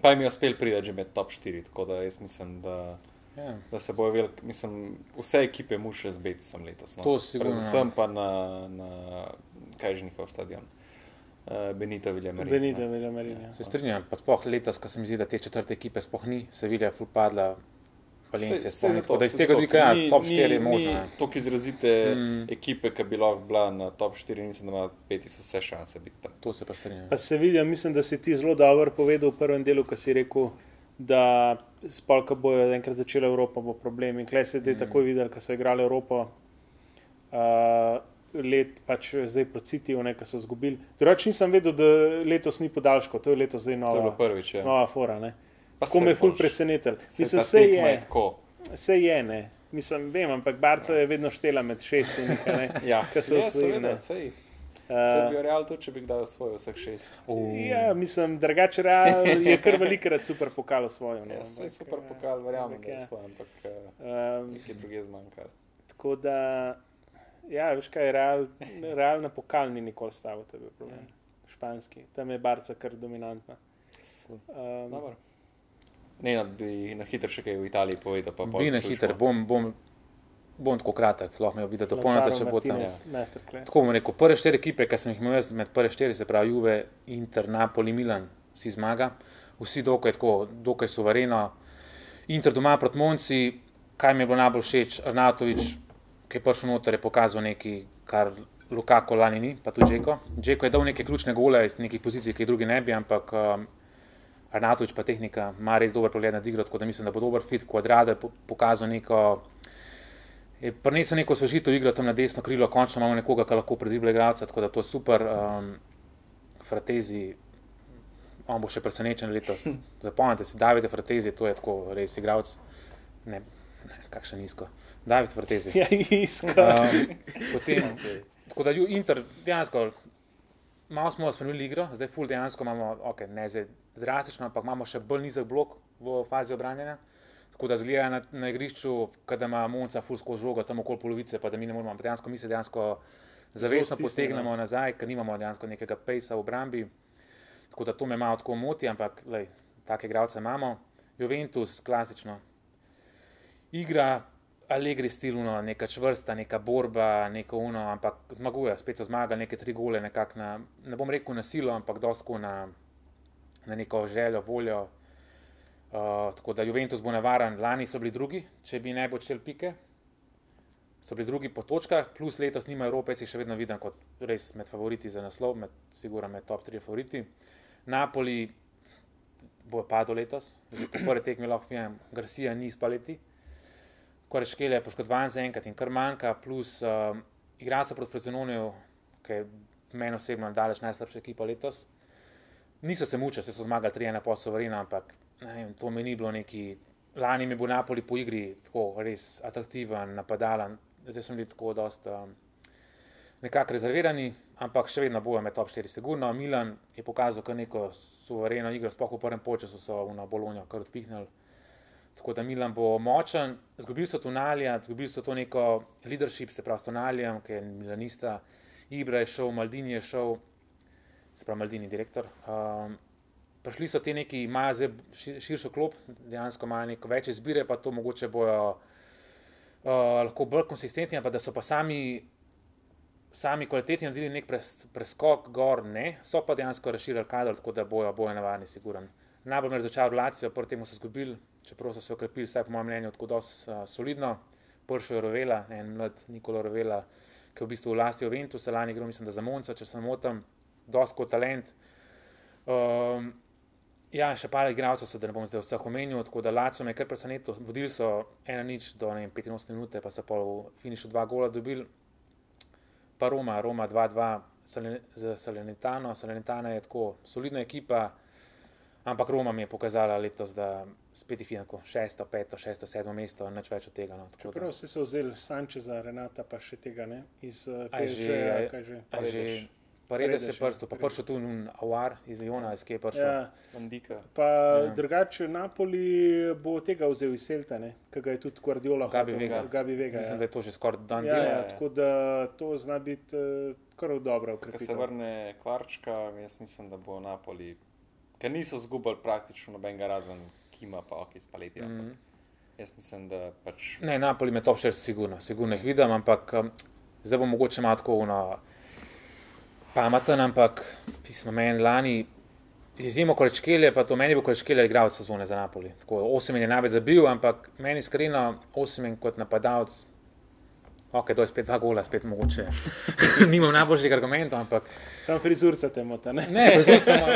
pa jim je uspel priti že med top 4, tako da jaz mislim, da, ja. da se bojo velik, mislim, vse ekipe mušile z Betisom letos. No. To sigurno. Predvsem pa na, na kaj je že njihov stadion. Uh, Benito Villamarin. Benito Villamarin. Ja. Se strinjam, pa sploh letos, ko se mi zdi, da te četrte ekipe sploh ni, Sevilla, Fulpadla, Sploh ni. Tako da iz tega vidika, ja, top 4 je možno. ja. To, ki izrazite Mm. ekipe, ki bi lahko bila na top 4, mislim, da ima Betis vse šanse biti tam. To se pa strinjam. Pa se vidi, mislim, da si ti zelo dobro povedal v prvem delu, ko si rekel, da spolka bojo enkrat začela Evropa, bo problem. In klej se je mm. takoj videl, ko so igrali Evropo. Uh, Let, pač zdaj proti Citiju, ki so izgubili. Drugače nisem vedel, da letos ni podaljško, to je letos zdaj To je bilo nova, prvič. Ja. nova fora. Ne? Tako me je ful presenetil. Mislim, tekma je, Tako. vse je, ne. Mislim, vem, ampak Barca je vedno štela med šestimi, ne. Ja, Ko so ja, seveda, ne. sej. Se Uh, bi Real tudi, če bi kdaj osvojil vseh šest. Ja, mislim, drugače Real je kar velikrat super pokal svojo. No, Ja, ampak, super eh, pokal, verjamem, ampak da je ja. svoj, ampak uh, Um, nekaj druge zmanjkalo. tako da, ja, veš kaj, Real, Real na pokal ni nikoli stavil, to je bil problem. Španski, tam je Barca kar dominantna. Um, Dobro. Ne, no, bi na hitro še kaj v Italiji povedal. Bi na hiter, bom, bom, bom tako kratek, lahko me vidite, dopolnite, če bo tam. Ja. Tako bom rekel, prve štiri ekipe, ki sem jih imel jaz med prve štiri, se pravi Juve, Inter, Napoli, Milan, vsi zmaga, vsi dokaj, tako, dokaj suvereno. Inter doma proti Monci, kaj mi je bilo najbolj všeč, Arnatovič, ki je prišel noter, je pokazal nekaj, kar Lukaku lani ni, pa tudi Džeko. Džeko je dal neke ključne gole iz nekih pozicij, ki jih drugi ne bi, ampak um, Arnatovič pa tehnika ima res dober pogled na igro, tako da mislim, da bo dober fit, kvadrado je po- pokazal neko je prinesel neko osvežitev igro tam na desno krilo, končno imamo nekoga, ki lahko predrible igralca, tako da to je super. Um, Fratezi, on bo še presenečen letos. Zapomnite si, David Fratezi, to je tako res igralec. Ne, ne kakšen nizko. David Fratezi. Ja, isko. Um, potem, tako da Ju- Inter dejansko, malo smo spremenili igro, zdaj ful dejansko imamo, okay, ne zdaj drastično, ampak imamo še bolj nizek blok v fazi obranjanja. Tako da zgleda na, na igrišču, da ima Monca ful skozi žogo, tam okoli polovice, pa da mi ne ampak dejansko mi se dejansko zavestno potegnemo nazaj, ker nimamo dejansko nekega pejsa v obrambi. Tako da to me malo tako moti, ampak lej, take igralce imamo. Juventus, klasično. Igra Allegri stilno, neka čvrsta, neka borba, neko uno, ampak zmaguje, spet so zmagali neke tri gole, nekako na, ne bom rekel na silo, ampak dosko na, na neko željo, voljo. Uh, tako da Juventus bo navaren, lani so bili drugi, če bi ne bo čel pike. So bili drugi po točkah, plus letos nima Evrope, jaz jih še vedno vidim kot res med favoriti za naslov, med, sigurno med top 3 favoriti. Napoli bo padel letos, že po prvi tekmi lahko vidim, Garcia ni spaleti. Koreškele je poškodovan zaenkrat in kar manjka, plus uh, igra se proti Frozenoniju, ki je meni osebno daleč najslabša ekipa letos. niso se mučili, se so zmagali 3-1 pod Soverena, ampak vem, to mi ni bilo neki. Lani mi bo Napoli po igri tako res atraktiven, napadalen, zdaj sem bil tako dosta um, nekako rezervirani, ampak še vedno bojo med top 4 sigurno. Milan je pokazal kar neko suvereno igro, sploh v prvem času so v Bolonijo kar odpihnili. Tako da Milan bo močen, zgubili so Tunalija, zgubili so to neko leadership, se pravi s Tunalijem, ki je Milanista, Ibra je šel, Maldini je šel, se pravi Maldini direktor. Um, prišli so ti neki, imajo zdaj šir, širšo klop, dejansko imajo neko več izbire, pa to mogoče bojo uh, lahko bolj konsistentni, pa da so pa sami, sami kvalitetni naredili nek pres, preskok gor, ne, so pa dejansko razširili kader, tako da bojo, bojo navadni, siguran. Najbolj me je razočaral Lacijo, prvi temu so izgubili, čeprav so se okrepili, vsaj po mojem mnenju, tako dosti uh, solidno. Pršo je Rovela, en mlad Nikola Rovela, ki je v bistvu v lasti Oventusa, lani igral, mislim, da za Monca, če se motim, dosti kot talent. Um, Ja, še par igralcev so, da ne bom zdaj vseh omenil, tako da Laco me je kar presenetil. Vodili so ena nič do ne, 85 minut, pa so pa v finišu dva gola dobili. Pa Roma, Roma 2-2 z Salernitano. Salernitana je tako solidna ekipa, ampak Roma mi je pokazala letos, da spet je finako šesto, peto, šesto, sedmo mesto, nič več od tega. No, Čeprav se so vzeli Sančeza, Renata, pa še tega ne, iz že- PSG-ja, kaj že. a že- Paredes. Pa rede se ja, prsto, pa prišel tu Avar iz Liona, iz kje je prišel. Ja, Mandika. pa Ja. drugače Napoli bo tega vzel iz Celta, ne, ki ga je tudi Guardiola Gabi hotel, Vega. Gabi Vega Mislim, ja. da je to že skoraj dan Ja, dela. ja, tako da to zna biti uh, kar dobro Ko se vrne Kvarčka, jaz mislim, da bo Napoli, ker niso zgubili praktično nobenega razen Kima, pa ok, spaleti. Mm. Mhm. Jaz mislim, da pač Ne, Napoli me top 6, sigurno, sigurno jih vidim, ampak um, zdaj bo mogoče malo tako uno, pameten, ampak pismo meni lani, z izjemo Korečkelje, pa to meni bo Korečkelje igral sezone za Napoli. Tako, osem je največ zabil, ampak meni iskreno osem kot napadalec. Ok, to je spet dva gola, spet mogoče. Nimam najboljših argumentov, ampak Sam frizurca te mota, ne? ne, prizorca ima,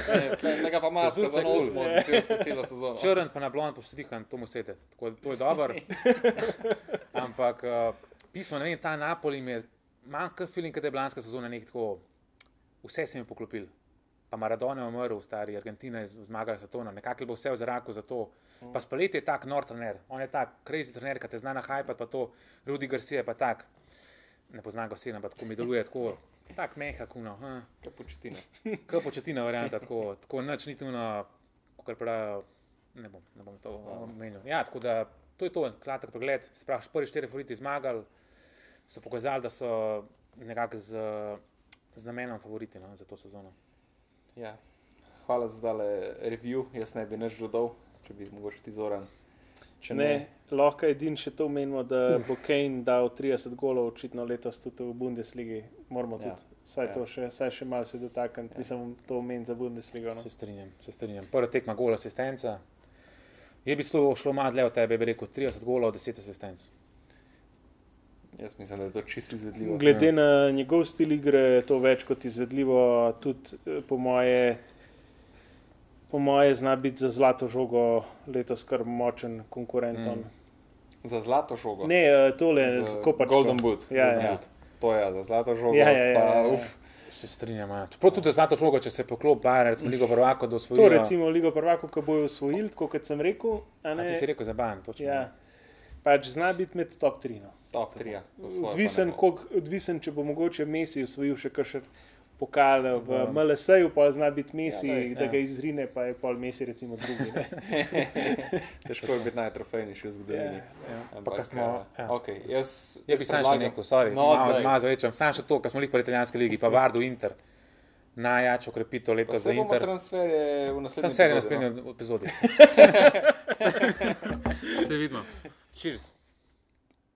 tega pa Zurca za je nos kul. mod celo, sezono. črn pa na blond poštrihan, to mu sede. Tako, da to je dobro. Ampak uh, pismo, ne vem, ta Napoli mi je, manj kot feeling, da je bila lanska sezona nek tako, vse se mi je poklopil. Pa Maradona je umrl, stari Argentina je zmagala to, nekako je bilo vse v zraku za to. Pa spaleti je tak nor trener, on je tak crazy trener, ki te zna na hajpat, pa to Rudi Garcia je pa tak, ne poznam ga osebno, pa tako mi deluje tako, tak meha kuno. Hm. Kapučetina. Kaj početina varianta, tako, tako nič ni tuno, kot pravijo, ne bom, ne bom to omenil. Ja, tako da to je to, kratek pregled. Spraš, prvi štiri favoriti zmagali, so pokazali, da so nekako z, z namenom favoriti no, za to sezono. Ja. Hvala za tale review, jaz ne bi nič dodal, če bi mogoče ti zoran. Če Ne, lahko edin še to menimo, da bo Kane dal 30 golov, očitno letos tudi v Bundesligi. Moramo tudi Ja. vsaj, Ja. to še, vsaj še malo se dotakniti, Ja. mislim, to meni za Bundesligo. No. Se strinjam, se strinjam. Prva tekma gol asistenca. Je bi šlo, šlo malo dlje od tebe, bi rekel 30 golov, 10 asistenc. Jaz mislim, da je to čisto izvedljivo. Glede na njegov stil igre je to več kot izvedljivo, tudi eh, po moje, po moje zna biti za zlato žogo letos kar močen konkurent. Mm. on. Za zlato žogo. Ne, eh, tole, Za kopač. Golden Boot. Ja, ja. ja. To je za zlato žogo. Ja, ja, ja, ja, ja. Se strinjam. Ja. Čeprav tudi za zlato žogo, če se poklop Bayern, recimo Ligo prvako, da To osvojijo. recimo Ligo prvako, ko bojo osvojili, kot sem rekel. a A ne, ti si rekel za Bayern, točno. ja, pač zna biti med top 3. No. top 3. Odvisen, kolik, odvisen, če bo mogoče Messi usvojil še kakšen pokal v V- MLS-ju, pa zna biti Messi, Ja, ja, daj, da ja. ga izrine, pa je pol Messi recimo drugi. Težko je biti najtrofejnejši v zgodovini. Ja, ja. Ampak, Pa smo- eh, ja. okay, jaz, Jaz bi sam še rekel, sorry, No, no, zmazal rečem, sam še to, kar smo bili po italijanski ligi, pa Vardo Inter. Najjačo krepitev letos za Inter. transferje v naslednjem Tam se je na sprednji epizodi. Se vidimo. Cheers.